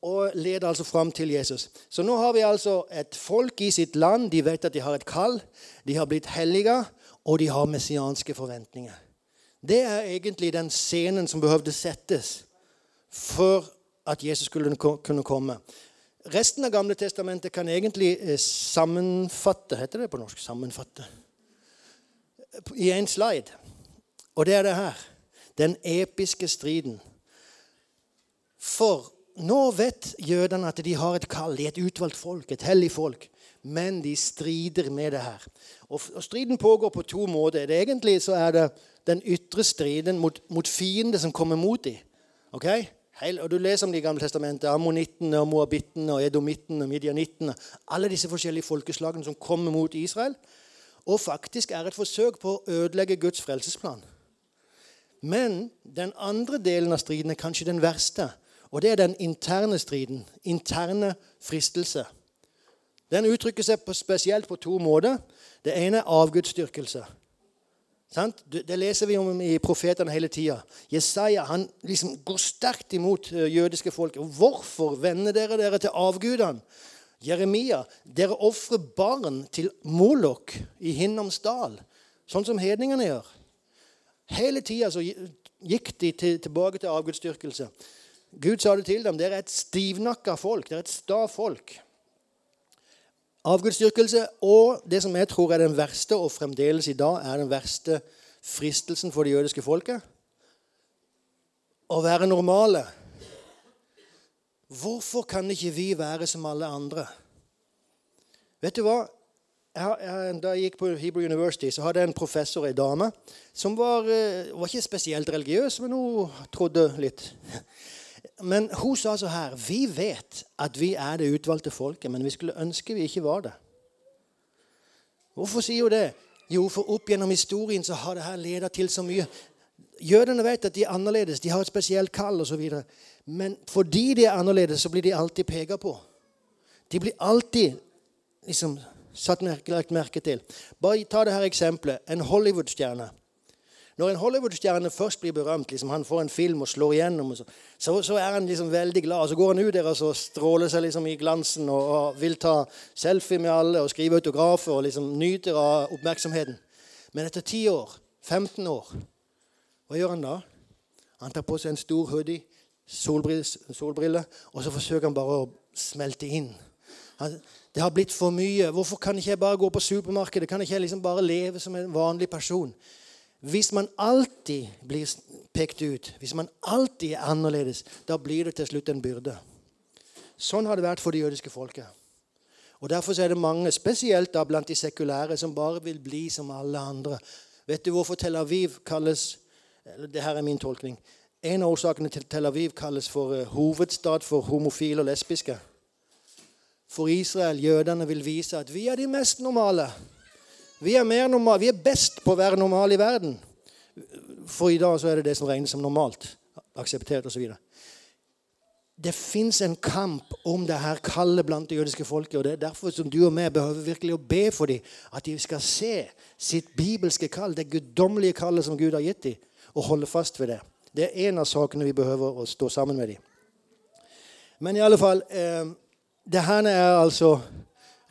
og leder altså fram til Jesus. Så nå har vi altså et folk i sitt land. De vet at de har et kall, de har blitt hellige, og de har messianske forventninger. Det er egentlig den scenen som behøvde settes for at Jesus skulle kunne komme. Resten av Gamle testamentet kan egentlig eh, sammenfatte Heter det på norsk? Sammenfatte. I en slide. Og det er det her. Den episke striden. For nå vet jødene at de har et kall, de er et utvalgt folk, et hellig folk. Men de strider med det her. Og, og Striden pågår på to måter. Det, egentlig så er det den ytre striden mot, mot fiender som kommer mot dem. Okay? og Du leser om de Gamle testamentet. Ammonittene, og moabittene, og edomittene og midianittene. Alle disse forskjellige folkeslagene som kommer mot Israel. Og faktisk er et forsøk på å ødelegge Guds frelsesplan. Men den andre delen av striden er kanskje den verste. Og det er den interne striden. Interne fristelse. Den uttrykker seg på, spesielt på to måter. Det ene er avgudsdyrkelse. Det leser vi om i profetene hele tida. Jesaja han liksom går sterkt imot eh, jødiske folk. Hvorfor vender dere dere til avgudene? Jeremia, dere ofrer barn til Molok i Hinnoms dal, sånn som hedningene gjør. Hele tida gikk de til, tilbake til avgudsdyrkelse. Gud sa det til dem. Dere er et stivnakka folk. Dere er et sta folk. Avgudsdyrkelse og det som jeg tror er den verste, og fremdeles i dag er den verste fristelsen for det jødiske folket å være normale. Hvorfor kan ikke vi være som alle andre? Vet du hva? Jeg, jeg, da jeg gikk på Hebrew University, så hadde jeg en professor, ei dame, som var, eh, var ikke spesielt religiøs, men hun trodde litt. Men hun sa så her Vi vet at vi er det utvalgte folket, men vi skulle ønske vi ikke var det. Hvorfor sier hun det? Jo, for opp gjennom historien så har det her ledet til så mye. Jødene vet at de er annerledes, de har et spesielt kall osv. Men fordi de er annerledes, så blir de alltid peka på. De blir alltid liksom satt merke, merke til. Bare ta det her eksempelet. En Hollywood-stjerne. Når en Hollywood-stjerne først blir berømt, liksom han får en film og slår igjennom, så, så, er han liksom veldig glad. Så går han ut der og stråler seg liksom i glansen og, og, vil ta selfie med alle og skrive autografer og liksom nyter av oppmerksomheten. Men etter 10 år, 15 år, hva gjør han da? Han tar på seg en stor hoodie, solbriller, og så forsøker han bare å smelte inn. Han, det har blitt for mye. Hvorfor kan ikke jeg bare gå på supermarkedet? Kan ikke jeg liksom bare leve som en vanlig person? Hvis man alltid blir pekt ut, hvis man alltid er annerledes, da blir det til slutt en byrde. Sånn har det vært for det jødiske folket. Og Derfor er det mange, spesielt da blant de sekulære, som bare vil bli som alle andre. Vet du hvorfor Tel Aviv kalles det her er min tolkning. En av årsakene til Tel Aviv kalles for uh, hovedstad for homofile og lesbiske. For Israel, jødene, vil vise at vi er de mest normale. Vi er, mer normal, vi er best på å være normale i verden. For i dag så er det det som regnes som normalt. Akseptert osv. Det fins en kamp om det her kallet blant det jødiske folket. og Det er derfor som du og vi behøver virkelig å be for dem. At de skal se sitt bibelske kall, det guddommelige kallet som Gud har gitt dem og holde fast ved det. Det er en av sakene vi behøver å stå sammen med dem. Men i alle fall eh, det her er altså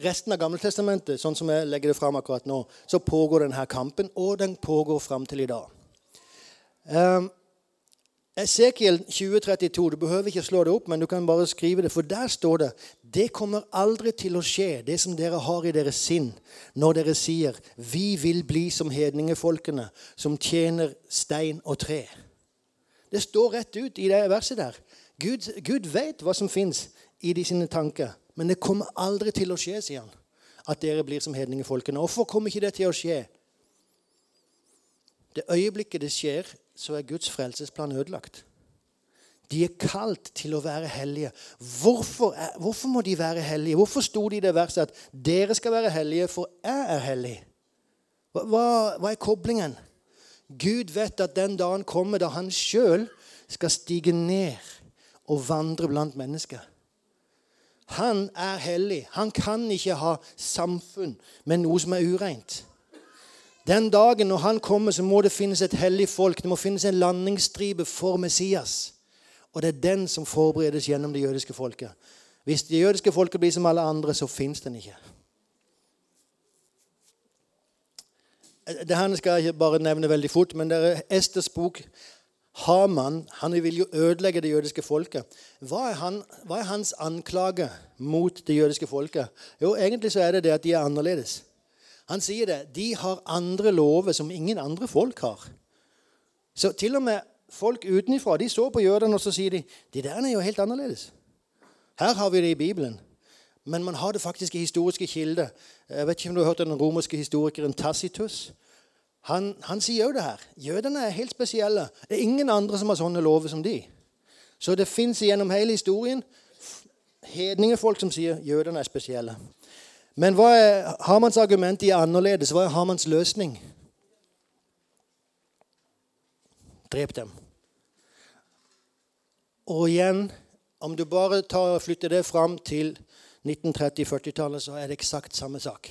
resten av Gammeltestamentet, sånn som jeg legger det fram akkurat nå. Så pågår denne kampen, og den pågår fram til i dag. Eh, Esekiel 2032, du behøver ikke slå det opp, men du kan bare skrive det, for der står det det kommer aldri til å skje, det som dere har i deres sinn, når dere sier 'Vi vil bli som hedningefolkene, som tjener stein og tre'. Det står rett ut i det verset der. Gud, Gud vet hva som fins i de sine tanker, men det kommer aldri til å skje, sier han, at dere blir som hedningefolkene. Hvorfor kommer ikke det til å skje? Det øyeblikket det skjer, så er Guds frelsesplan ødelagt. De er kalt til å være hellige. Hvorfor, er, hvorfor, må de være hellige? Hvorfor sto det i det verset at dere skal være hellige, for jeg er hellig? Hva, hva, hva er koblingen? Gud vet at den dagen kommer da han sjøl skal stige ned og vandre blant mennesker. Han er hellig. Han kan ikke ha samfunn med noe som er ureint. Den dagen når han kommer, så må det finnes et hellig folk. Det må finnes en landingsstripe for Messias. Og det er den som forberedes gjennom det jødiske folket. Hvis det jødiske folket blir som alle andre, så fins den ikke. Det her skal jeg ikke bare nevne veldig fort, men det er Esters bok. Haman han vil jo ødelegge det jødiske folket. Hva er, han, hva er hans anklage mot det jødiske folket? Jo, egentlig så er det det at de er annerledes. Han sier det. De har andre lover som ingen andre folk har. Så til og med folk utenfra så på jødene og så sier de, de der er jo helt annerledes. Her har vi det i Bibelen. Men man har det faktisk i historiske kilder. Jeg vet ikke om du har hørt den romerske historikeren Tacitus. Han, han sier jo det her. Jødene er helt spesielle. Det er ingen andre som har sånne lover som de. Så det fins gjennom hele historien hedningefolk som sier jødene er spesielle. Men hva er Hamans argument i annerledes? Hva er Hamans løsning? Drep dem. Og igjen, om du bare tar, flytter det fram til 1930-40-tallet, så er det eksakt samme sak.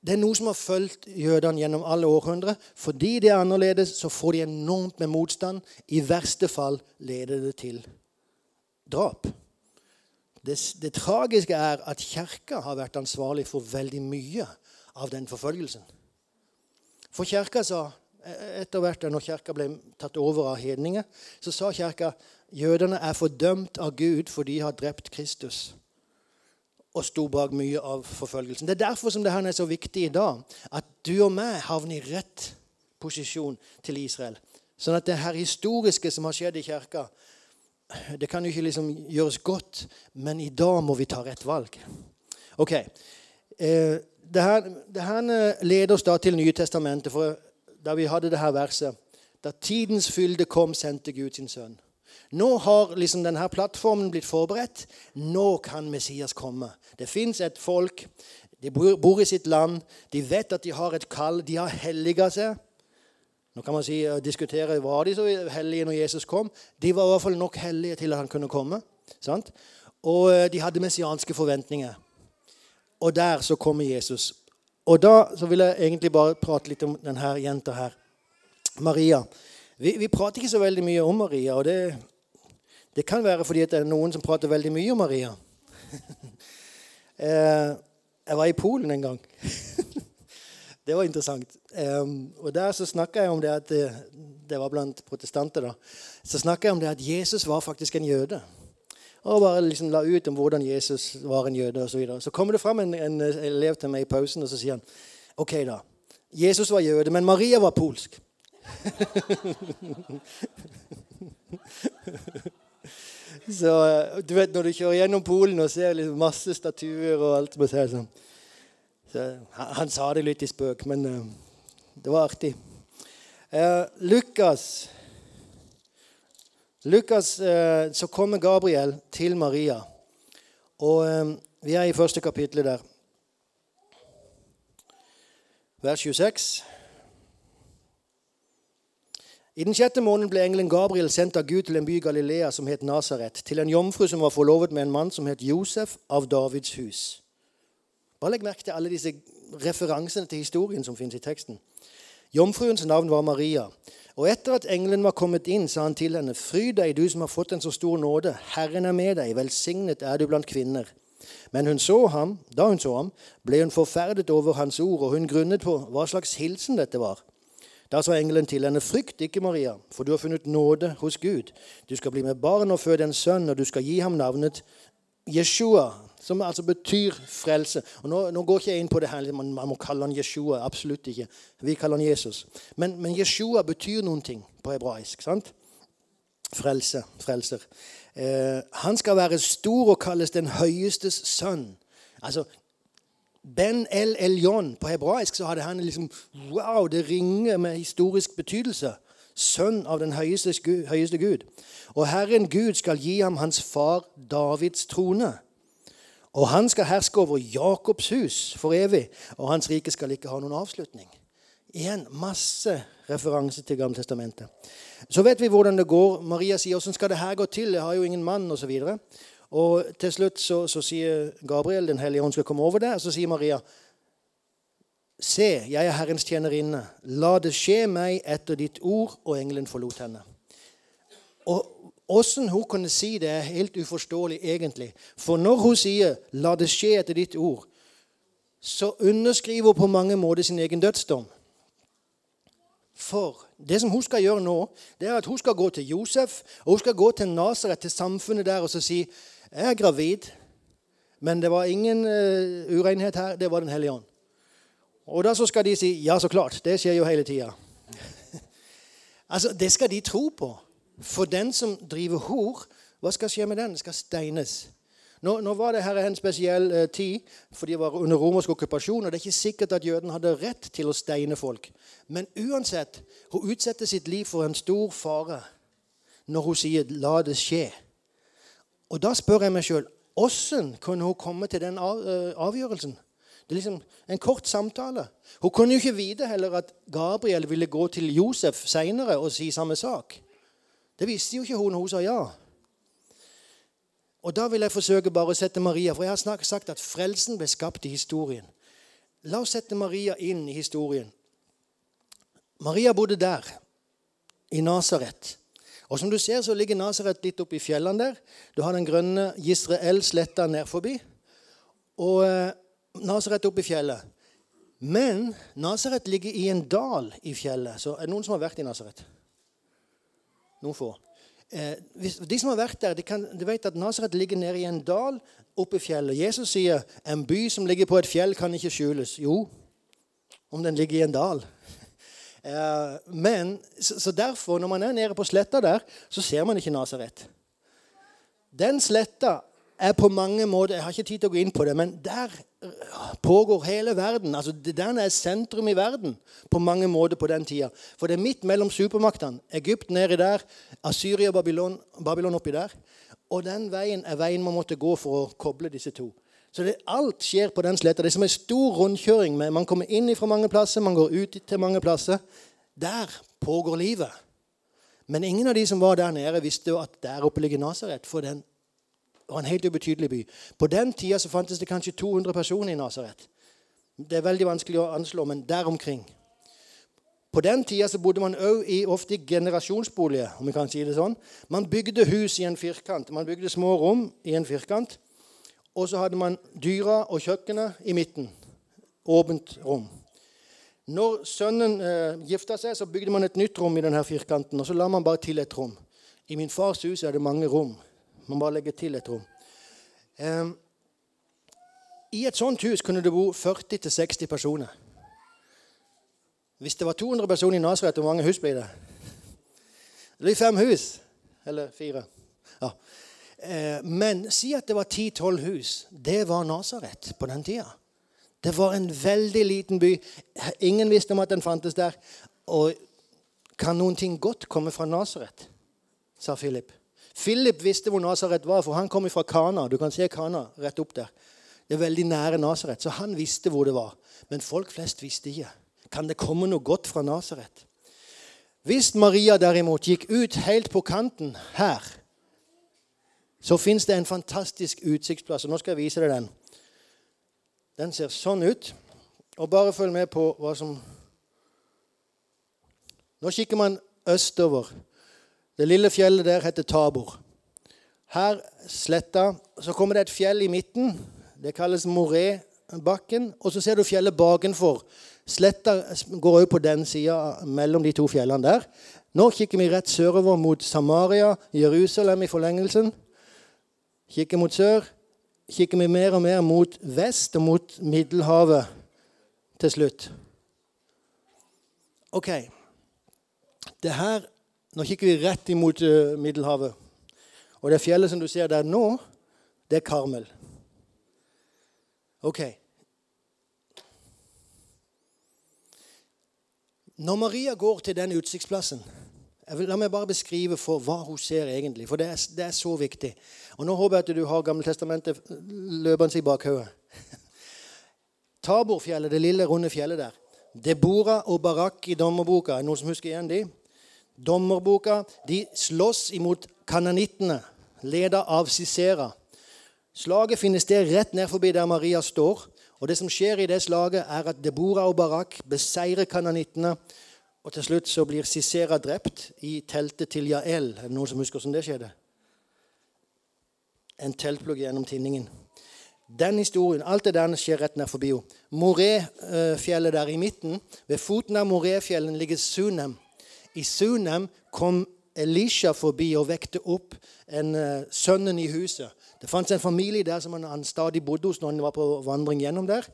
Det er noe som har fulgt jødene gjennom alle århundrer. Fordi det er annerledes, så får de enormt med motstand. I verste fall leder det til drap. Det, det tragiske er at Kirka har vært ansvarlig for veldig mye av den forfølgelsen. For Kirka sa etter hvert når Kirka ble tatt over av hedninger, så sa Kirka jødene er fordømt av Gud for de har drept Kristus og sto bak mye av forfølgelsen. Det er derfor som det her er så viktig i dag, at du og meg havner i rett posisjon til Israel. Sånn at det her historiske som har skjedd i kirka, det kan jo ikke liksom gjøres godt, men i dag må vi ta rett valg. Ok. Eh, det her, det her leder oss da til Nye testamentet. For da vi hadde det her verset Da tidens fylde kom, sendte Gud sin sønn. Nå har liksom denne plattformen blitt forberedt. Nå kan Messias komme. Det fins et folk. De bor i sitt land. De vet at de har et kall. De har helliga seg. Nå kan man si, diskutere var de så hellige når Jesus kom. De var i hvert fall nok hellige til at han kunne komme. Sant? Og eh, de hadde messianske forventninger. Og der så kommer Jesus. Og da så vil jeg egentlig bare prate litt om denne jenta her. Maria. Vi, vi, prater ikke så veldig mye om Maria, og det, det kan være fordi det er noen som prater veldig mye om Maria. Eh, jeg var i Polen en gang. Det var interessant. Og der så snakka jeg om det at det, det var blant protestanter. da, Så snakka jeg om det at Jesus var faktisk en jøde. Og bare liksom la ut om hvordan Jesus var en jøde osv. Så, videre. så kommer det fram en, en elev til meg i pausen og så sier han, OK, da. Jesus var jøde, men Maria var polsk. så du vet, Når du kjører gjennom Polen og ser liksom masse statuer og alt sånn. så, han, han, sa det litt i spøk, men uh, det var artig. Uh, Lukas Lukas, uh, så kommer Gabriel til Maria. Og vi er i første kapittel der. Vers 26. I den sjette måneden ble engelen Gabriel sendt av Gud til en by i Galilea som het Nasaret, til en jomfru som var forlovet med en mann som het Josef av Davids hus. Bare legg merke til alle disse referansene til historien som finnes i teksten. Jomfruens navn var Maria. Og etter at engelen var kommet inn, sa han til henne, Fryd deg, du som har fått en så stor nåde. Herren er med deg. Velsignet er du blant kvinner. Men hun så ham, da hun så ham, ble hun forferdet over hans ord, og hun grunnet på hva slags hilsen dette var. Da sa engelen til henne, frykt ikke, Maria, for du har funnet nåde hos Gud. Du skal bli med barn og føde en sønn, og du skal gi ham navnet Jeshua, som altså betyr frelse. Og Nå, nå går ikke jeg inn på det her, man, man, må kalle han Jeshua. Absolutt ikke. Vi kaller han Jesus. Men, men Jeshua betyr noen ting på hebraisk. sant? Frelse. Frelser. Eh, han skal være stor og kalles den høyestes sønn. Altså, Ben El Elyon. På hebraisk så hadde han liksom Wow, det ringer med historisk betydelse. Sønn av den høyeste, høyeste Gud. Og Herren Gud skal gi ham hans far Davids trone. Og han skal herske over Jakobs hus for evig, og hans rike skal ikke ha noen avslutning. Igjen masse referanse til Gamle testamentet. Så vet vi hvordan det går. Maria sier 'Åssen skal det her gå til? Jeg har jo ingen mann', osv. Og, så og til slutt så, så sier Gabriel, Den hellige ånd skal komme over deg, og så sier Maria Se, jeg er Herrens tjenerinne. La det skje meg etter ditt ord. Og engelen forlot henne. Og Åssen hun kunne si det, er helt uforståelig, egentlig. For når hun sier 'la det skje etter ditt ord', så underskriver hun på mange måter sin egen dødsdom. For det som hun skal gjøre nå, det er at hun skal gå til Josef og hun skal gå til Nasaret, til samfunnet der, og så si jeg er gravid, men det var ingen uh, urenhet her. Det var Den hellige ånd. Og da så skal de si ja, så klart. Det skjer jo hele tida. altså, det skal de tro på. For den som driver hor, hva skal skje med den? Skal steines. Nå, nå var det her en spesiell uh, tid, for de var under romersk okkupasjon. og Det er ikke sikkert at jøden hadde rett til å steine folk. Men uansett, hun utsetter sitt liv for en stor fare når hun sier 'la det skje'. Og da spør jeg meg sjøl åssen kunne hun komme til den eh, avgjørelsen? Det er liksom en kort samtale. Hun kunne jo ikke vite heller at Gabriel ville gå til Josef seinere og si samme sak. Det visste jo ikke hun når hun sa ja. Og Da vil jeg forsøke bare å sette Maria, for jeg har sagt at frelsen ble skapt i historien. La oss sette Maria inn i historien. Maria bodde der, i Nasaret. Og som du ser, så ligger Nasaret litt oppe i fjellene der. Du har den grønne Gisrael-sletta ned forbi. Og eh, Nasaret oppe i fjellet. Men Nasaret ligger i en dal i fjellet. Så er det noen som har vært i Nasaret? Noen få. Eh, de som har vært der, de, kan, de vet at Nasaret ligger nede i en dal oppe i fjellet. Jesus sier en by som ligger på et fjell, kan ikke skjules. Jo, om den ligger i en dal. Eh, men, så derfor, når man er nede på sletta der, så ser man ikke Nasaret. Den sletta er på mange måter Jeg har ikke tid til å gå inn på det, men der eh, pågår hele verden. altså Den er sentrum i verden på mange måter på den tida. For det er midt mellom supermaktene. Egypt nedi der, Asyria og Babylon, Babylon oppi der. Og den veien er veien man måtte gå for å koble disse to. Så det, alt skjer på den sletta. Det er som en stor rundkjøring. Med, man kommer inn fra mange plasser, man går ut til mange plasser. Der pågår livet. Men ingen av de som var der nede, visste jo at der oppe ligger Nasaret. For den var en helt ubetydelig by. På den tida så fantes det kanskje 200 personer i Nasaret. Det er veldig vanskelig å anslå, men der omkring. På den tida så bodde man òg i ofte i generasjonsboliger. om vi kan si det sånn. Man bygde hus i en firkant. Man bygde små rom i en firkant. Og så hadde man dyra og kjøkkenet i midten. Åpent rom. Når sønnen eh, gifta seg, så bygde man et nytt rom i denne firkanten. Og så la man bare til et rom. I min fars hus er det mange rom. Man bare legger til et rom. Eh, I et sånt hus kunne det bo 40-60 personer. Hvis det var 200 personer i Nasret, hvor mange hus blir det? Det blir fem hus. Eller fire. Ja. Eh, men si at det var 10-12 hus. Det var Nasaret på den tida. Det var en veldig liten by. Ingen visste om at den fantes der. Og kan noen ting godt komme fra Nasaret? sa Philip. Philip visste hvor Nasaret var, for han kom fra Kana. Du kan se Kana rett opp der. Det er veldig nære Nasaret, så han visste hvor det var. Men folk flest visste ikke. Kan det komme noe godt fra Nasaret? Hvis Maria derimot gikk ut helt på kanten her, så fins det en fantastisk utsiktsplass. og Nå skal jeg vise deg den. Den ser sånn ut. Og bare følg med på hva som Nå kikker man østover. Det lille fjellet der heter Tabor. Her sletta. Så kommer det et fjell i midten. Det kalles Morébakken. Og så ser du fjellet bakenfor. Sletta går òg på den sida mellom de to fjellene der. Nå kikker vi rett sørover mot Samaria, Jerusalem i forlengelsen. Kikker mot sør. Kikker vi mer og mer mot vest og mot Middelhavet til slutt. OK. Det her, Nå kikker vi rett imot uh, Middelhavet. Og det fjellet som du ser der nå, det er Karmel. OK. Når Maria går til den utsiktsplassen vil, La meg bare beskrive for hva hun ser egentlig, for det er, det er så viktig. Og Nå håper jeg at du har Gammeltestamentet løpende i bakhodet. Taborfjellet, det lille, runde fjellet der. Debora og Barak i dommerboka. Er det noen som husker igjen de? Dommerboka. De slåss imot kananittene, ledet av Sisera. Slaget finner sted rett ned forbi der Maria står. Og det som skjer i det slaget, er at Debora og Barak beseirer kananittene. Og til slutt så blir Sisera drept i teltet til Jael. Er det noen som husker hvordan det skjedde? En teltplugg gjennom tinningen. Den historien, Alt det der skjer rett nær forbi henne. Moré-fjellet der i midten. Ved foten av Moré-fjellet ligger Sunem. I Sunem kom Elisha forbi og vekte opp en, uh, sønnen i huset. Det fantes en familie der som han stadig bodde hos når han var på vandring gjennom der.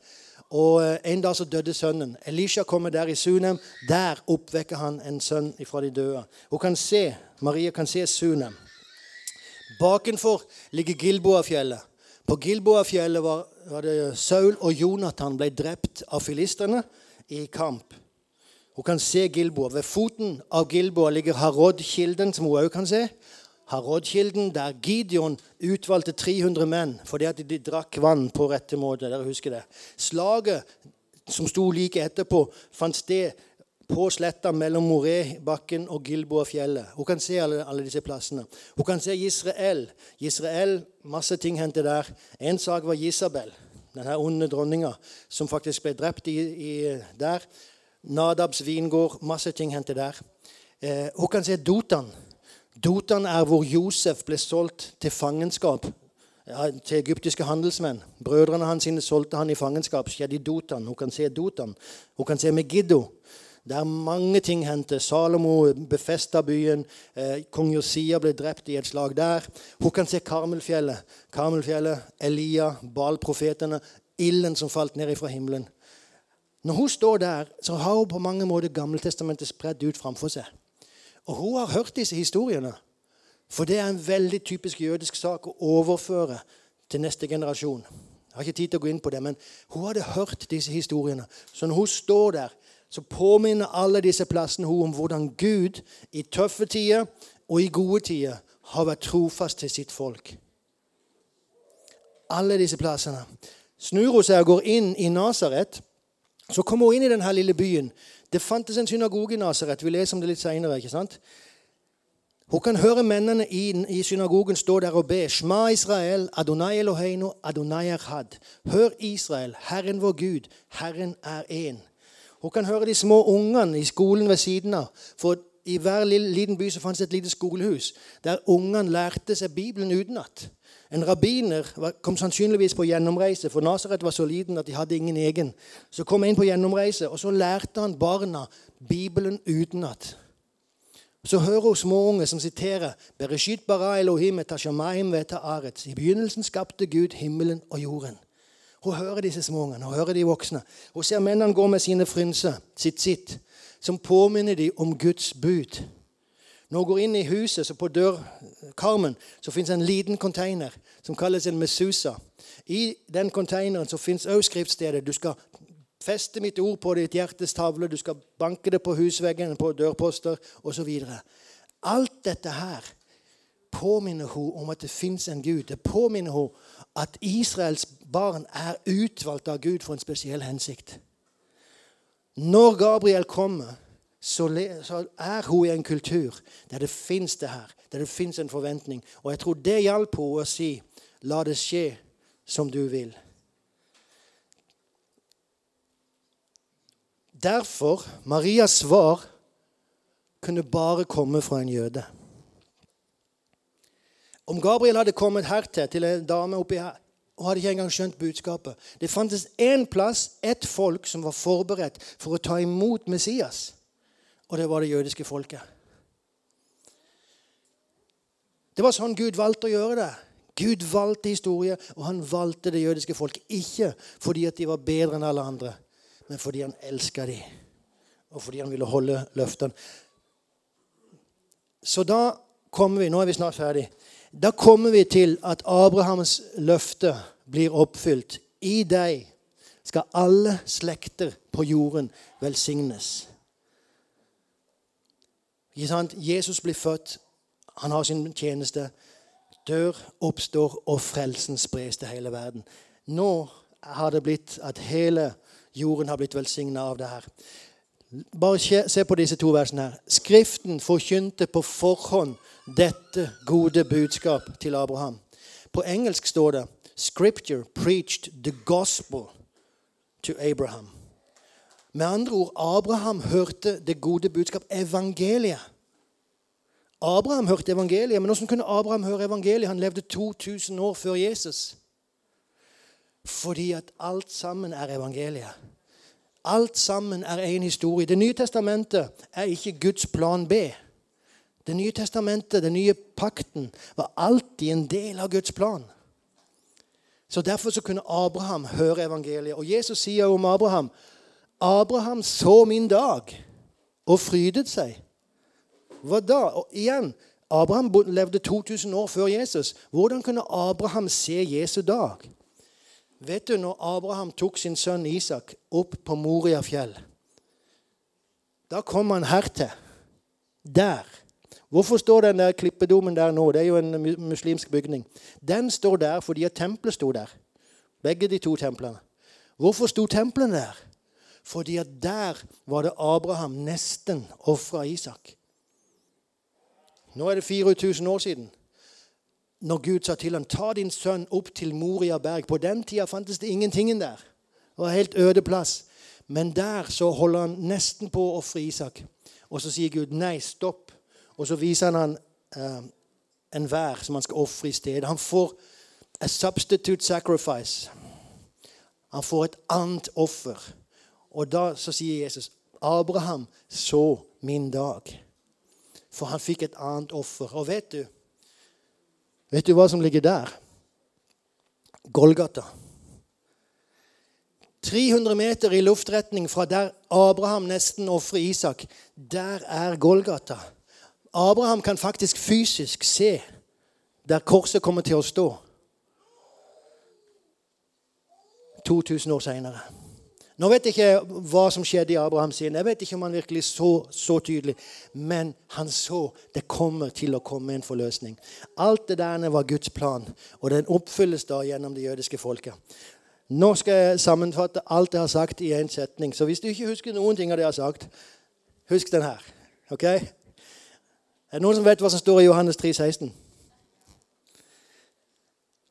Og uh, En dag så døde sønnen. Elisha kommer der i Sunem. Der oppvekker han en sønn fra de døde. Hun kan se, Maria kan se Sunem. Bakenfor ligger Gilboafjellet. På Gilboafjellet var, var det Saul og Jonathan ble drept av filistrene i kamp. Hun kan se Gilboa. Ved foten av Gilboa ligger Harod-kilden, som hun òg kan se. Harod-kilden, der Gideon utvalgte 300 menn fordi at de drakk vann på rette måte. Dere husker det. Slaget som sto like etterpå, fant sted på sletta mellom Moré-bakken og Gilboa-fjellet. Hun kan se alle, alle, disse plassene. Hun kan se Israel. Israel, Masse ting hendte der. En sak var Isabel, denne onde dronninga, som faktisk ble drept i, i, der. Nadabs vingård. Masse ting hendte der. Eh, hun kan se Dotan. Dotan er hvor Josef ble solgt til fangenskap til egyptiske handelsmenn. Brødrene hans sine solgte han i fangenskap. skjedde i Dotan. Hun kan se Dotan. Hun kan se Megiddo. Der mange ting hendte. Salomo befesta byen. Eh, Kong Josia ble drept i et slag der. Hun kan se Karmelfjellet. Karmelfjellet, Elia, Baal-profetene. Ilden som falt ned fra himmelen. Når hun står der, så har hun på mange måter Gammeltestamentet spredd ut framfor seg. Og hun har hørt disse historiene. For det er en veldig typisk jødisk sak å overføre til neste generasjon. Jeg har ikke tid til å gå inn på det, men Hun hadde hørt disse historiene. Så når hun står der, så påminner alle disse plassene hun om hvordan Gud i tøffe tider og i gode tider har vært trofast til sitt folk. Alle disse plassene. Snur hun seg og går inn i Nasaret, så kom hun inn i denne lille byen. Det fantes en synagoge i Nasaret. Vi leser om det litt seinere. Hun kan høre mennene i, i, synagogen stå der og be. Shma Israel, Adonai Eloheinu, Adonai Erhad. Hør Israel, Herren vår Gud, Herren er én. Hun kan høre de små ungene i skolen ved siden av. For i hver liten by så fantes et lite skolehus der ungene lærte seg Bibelen utenat. En rabbiner kom sannsynligvis på gjennomreise, for Nasaret var så liten at de hadde ingen egen. Så kom han inn på gjennomreise, og så lærte han barna Bibelen utenat. Så hører hun småunge som siterer Bereshit bara Elohim et veta aretz. I begynnelsen skapte Gud himmelen og jorden. Hun hører disse småungene, hun hører de voksne. Hun ser mennene gå med sine frynser, sitt sitt, som påminner dem om Guds bud. Når hun går inn i huset, så på dørkarmen, så fins en liten container som kalles en mesusa. I den containeren så fins òg skriftstedet. Du skal feste mitt ord på ditt hjertes tavle, du skal banke det på husveggen, på dørposter osv. Alt dette her påminner hun om at det fins en Gud. Det påminner hun at Israels barn er utvalgt av Gud for en spesiell hensikt. Når Gabriel kommer, så, er hun i en kultur der det fins det her, der det fins en forventning. Og jeg tror det hjalp henne å si 'la det skje som du vil'. Derfor Marias svar kunne bare komme fra en jøde. Om Gabriel hadde kommet hertil, til en dame oppi her, og hadde ikke engang skjønt budskapet Det fantes én plass, ett folk, som var forberedt for å ta imot Messias. Og det var det jødiske folket. Det var sånn Gud valgte å gjøre det. Gud valgte historie, og han valgte det jødiske folket. Ikke fordi at de var bedre enn alle andre, men fordi han elska dem. Og fordi han ville holde løftene. Så da kommer vi Nå er vi snart ferdig. Da kommer vi til at Abrahams løfte blir oppfylt. I deg skal alle slekter på jorden velsignes. Jesus blir født, han har sin tjeneste. Dør, oppstår, og frelsen spres til hele verden. Nå har det blitt at hele jorden har blitt velsigna av det her. Bare se på disse to versene her. Skriften forkynte på forhånd dette gode budskap til Abraham. På engelsk står det 'Scripture preached the gospel to Abraham'. Med andre ord, Abraham hørte det gode budskap, evangeliet. Abraham hørte evangeliet, men hvordan kunne Abraham høre evangeliet? Han levde 2000 år før Jesus. Fordi at alt sammen er evangeliet. Alt sammen er én historie. Det nye testamentet er ikke Guds plan B. Det nye testamentet, den nye pakten, var alltid en del av Guds plan. Så Derfor så kunne Abraham høre evangeliet. Og Jesus sier om Abraham Abraham så min dag og frydet seg. Hva da? Og igjen, Abraham levde 2000 år før Jesus. Hvordan kunne Abraham se Jesu dag? Vet du, når Abraham tok sin sønn Isak opp på Moria fjell Da kom han hertil. Der. Hvorfor står den der klippedomen der nå? Det er jo en muslimsk bygning. Den står der fordi at tempelet sto der. Begge de to templene. Hvorfor sto templene der? Fordi at der var det Abraham nesten ofra Isak. Nå er det 4000 år siden. Når Gud sa til ham, 'Ta din sønn opp til Moria berg'. På den tida fantes det ingenting der. Det var helt øde plass. Men der så holder han nesten på å ofre Isak. Og så sier Gud, 'Nei, stopp'. Og så viser han uh, en vær som han skal ofre i stedet. Han får a substitute sacrifice. Han får et annet offer. Og da så sier Jesus Abraham så min dag. For han fikk et annet offer. Og vet du Vet du hva som ligger der? Golgata. 300 meter i luftretning fra der Abraham nesten ofrer Isak. Der er Golgata. Abraham kan faktisk fysisk se der korset kommer til å stå 2000 år seinere. Nå vet jeg ikke hva som skjedde i Abraham sin. Jeg vet ikke om han virkelig så så tydelig. Men han så det kommer til å komme en forløsning. Alt det der var Guds plan, og den oppfylles da gjennom det jødiske folket. Nå skal jeg sammenfatte alt jeg har sagt, i én setning. Så hvis du ikke husker noen ting av det jeg har sagt, husk den her. Ok? Er det noen som vet hva som står i Johannes 3, 16?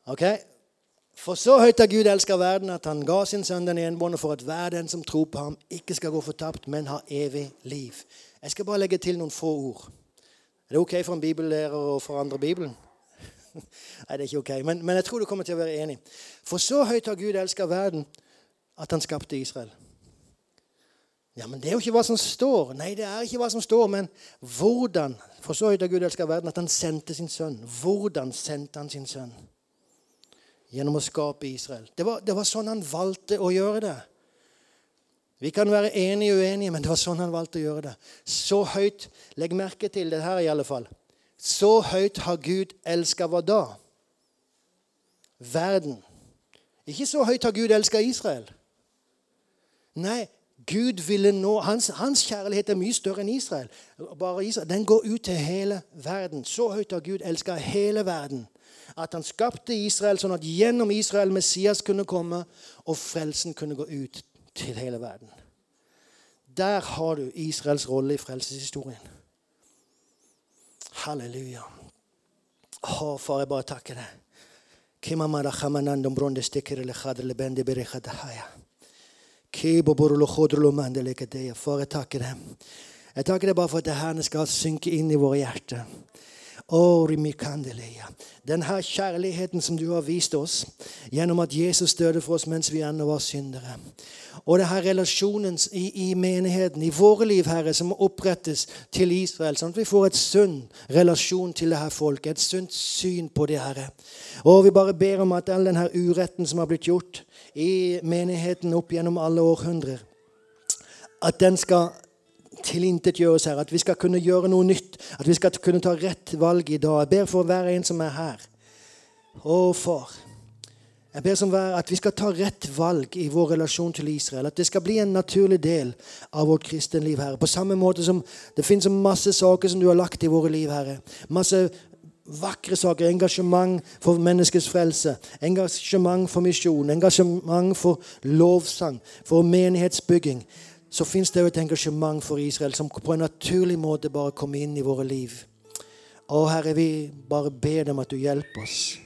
Ok? For så høyt har Gud elska verden, at han ga sin sønn den enbårne for at hver den som tror på ham, ikke skal gå fortapt, men ha evig liv. Jeg skal bare legge til noen få ord. Er det ok for en bibellærer å forandre Bibelen? Nei, det er ikke ok. Men, men jeg tror du kommer til å være enig. For så høyt har Gud elska verden at han skapte Israel. Ja, men Det er jo ikke hva som står. Nei, det er ikke hva som står, men hvordan. For så høyt har Gud elska verden at han sendte sin sønn. Hvordan sendte han sin sønn? Gjennom å skape Israel. Det var, det var sånn han valgte å gjøre det. Vi kan være enige og uenige, men det var sånn han valgte å gjøre det. Så høyt Legg merke til det her, i alle fall. Så høyt har Gud elska hva da? Verden. Ikke så høyt har Gud elska Israel. Nei, Gud ville nå, hans, hans, kjærlighet er mye større enn Israel. Bare Israel. Den går ut til hele verden. Så høyt har Gud elska hele verden. At han skapte Israel sånn at gjennom Israel Messias kunne komme, og frelsen kunne gå ut til hele verden. Der har du Israels rolle i frelseshistorien. Halleluja. Å, far, jeg bare takker deg. Far, jeg takker deg. Jeg takker deg bare for at det her skal synke inn i våre hjerter. Den her kjærligheten som du har vist oss gjennom at Jesus døde for oss mens vi ennå var syndere. Og det her relasjonen i, i, menigheten, i våre liv, Herre, som opprettes til Israel. Sånn at vi får et sunn relasjon til det her folket. Et sunt syn på det, Herre. Og vi bare ber om at all den her uretten som har blitt gjort i menigheten opp gjennom alle århundrer, at den skal tilintetgjøres her. At vi skal kunne gjøre noe nytt. At vi skal kunne ta rett valg i dag. Jeg ber for hver en som er her. Å, far. Jeg ber som hver at vi skal ta rett valg i vår relasjon til Israel. At det skal bli en naturlig del av vårt kristenliv, Herre. På samme måte som det finnes masse saker som du har lagt i våre liv, Herre. Masse vakre saker. Engasjement for menneskets frelse. Engasjement for misjon. Engasjement for lovsang. For menighetsbygging så fins det jo et engasjement for Israel som på en naturlig måte bare kommer inn i våre liv. Å Herre, vi bare ber dem at du hjelper oss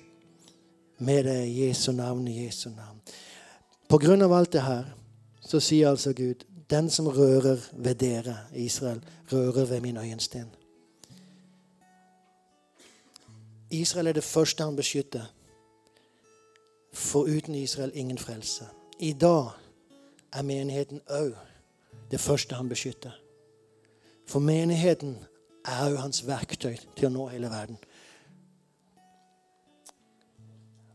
med det Jesu navn, i Jesu navn. På grunn av alt det her så sier altså Gud den som rører ved dere, Israel, rører ved min øyensten. Israel er det første han beskytter. For uten Israel ingen frelse. I dag er menigheten òg det første han beskytter. For menigheten er jo hans verktøy til å nå hele verden.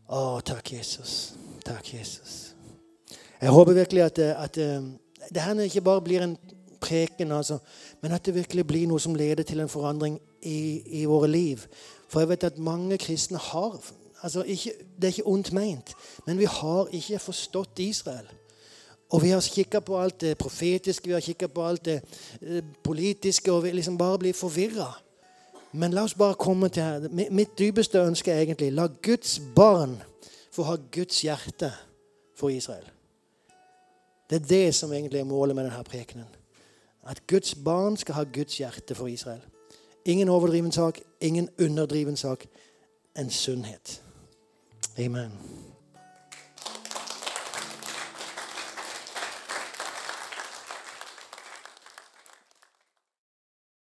Å, takk, Jesus. Takk, Jesus. Jeg håper virkelig at, at det her ikke bare blir en preken, altså, men at det virkelig blir noe som leder til en forandring i, i våre liv. For jeg vet at mange kristne har altså ikke, Det er ikke ondt meint, men vi har ikke forstått Israel. Og vi har kikka på alt det profetiske, vi har kikka på alt det eh, politiske, og vi liksom bare blir forvirra. Men la oss bare komme til her. Mitt dypeste ønske er egentlig la Guds barn få ha Guds hjerte for Israel. Det er det som egentlig er målet med denne prekenen. At Guds barn skal ha Guds hjerte for Israel. Ingen overdriven sak, ingen underdriven sak. En sunnhet. Amen.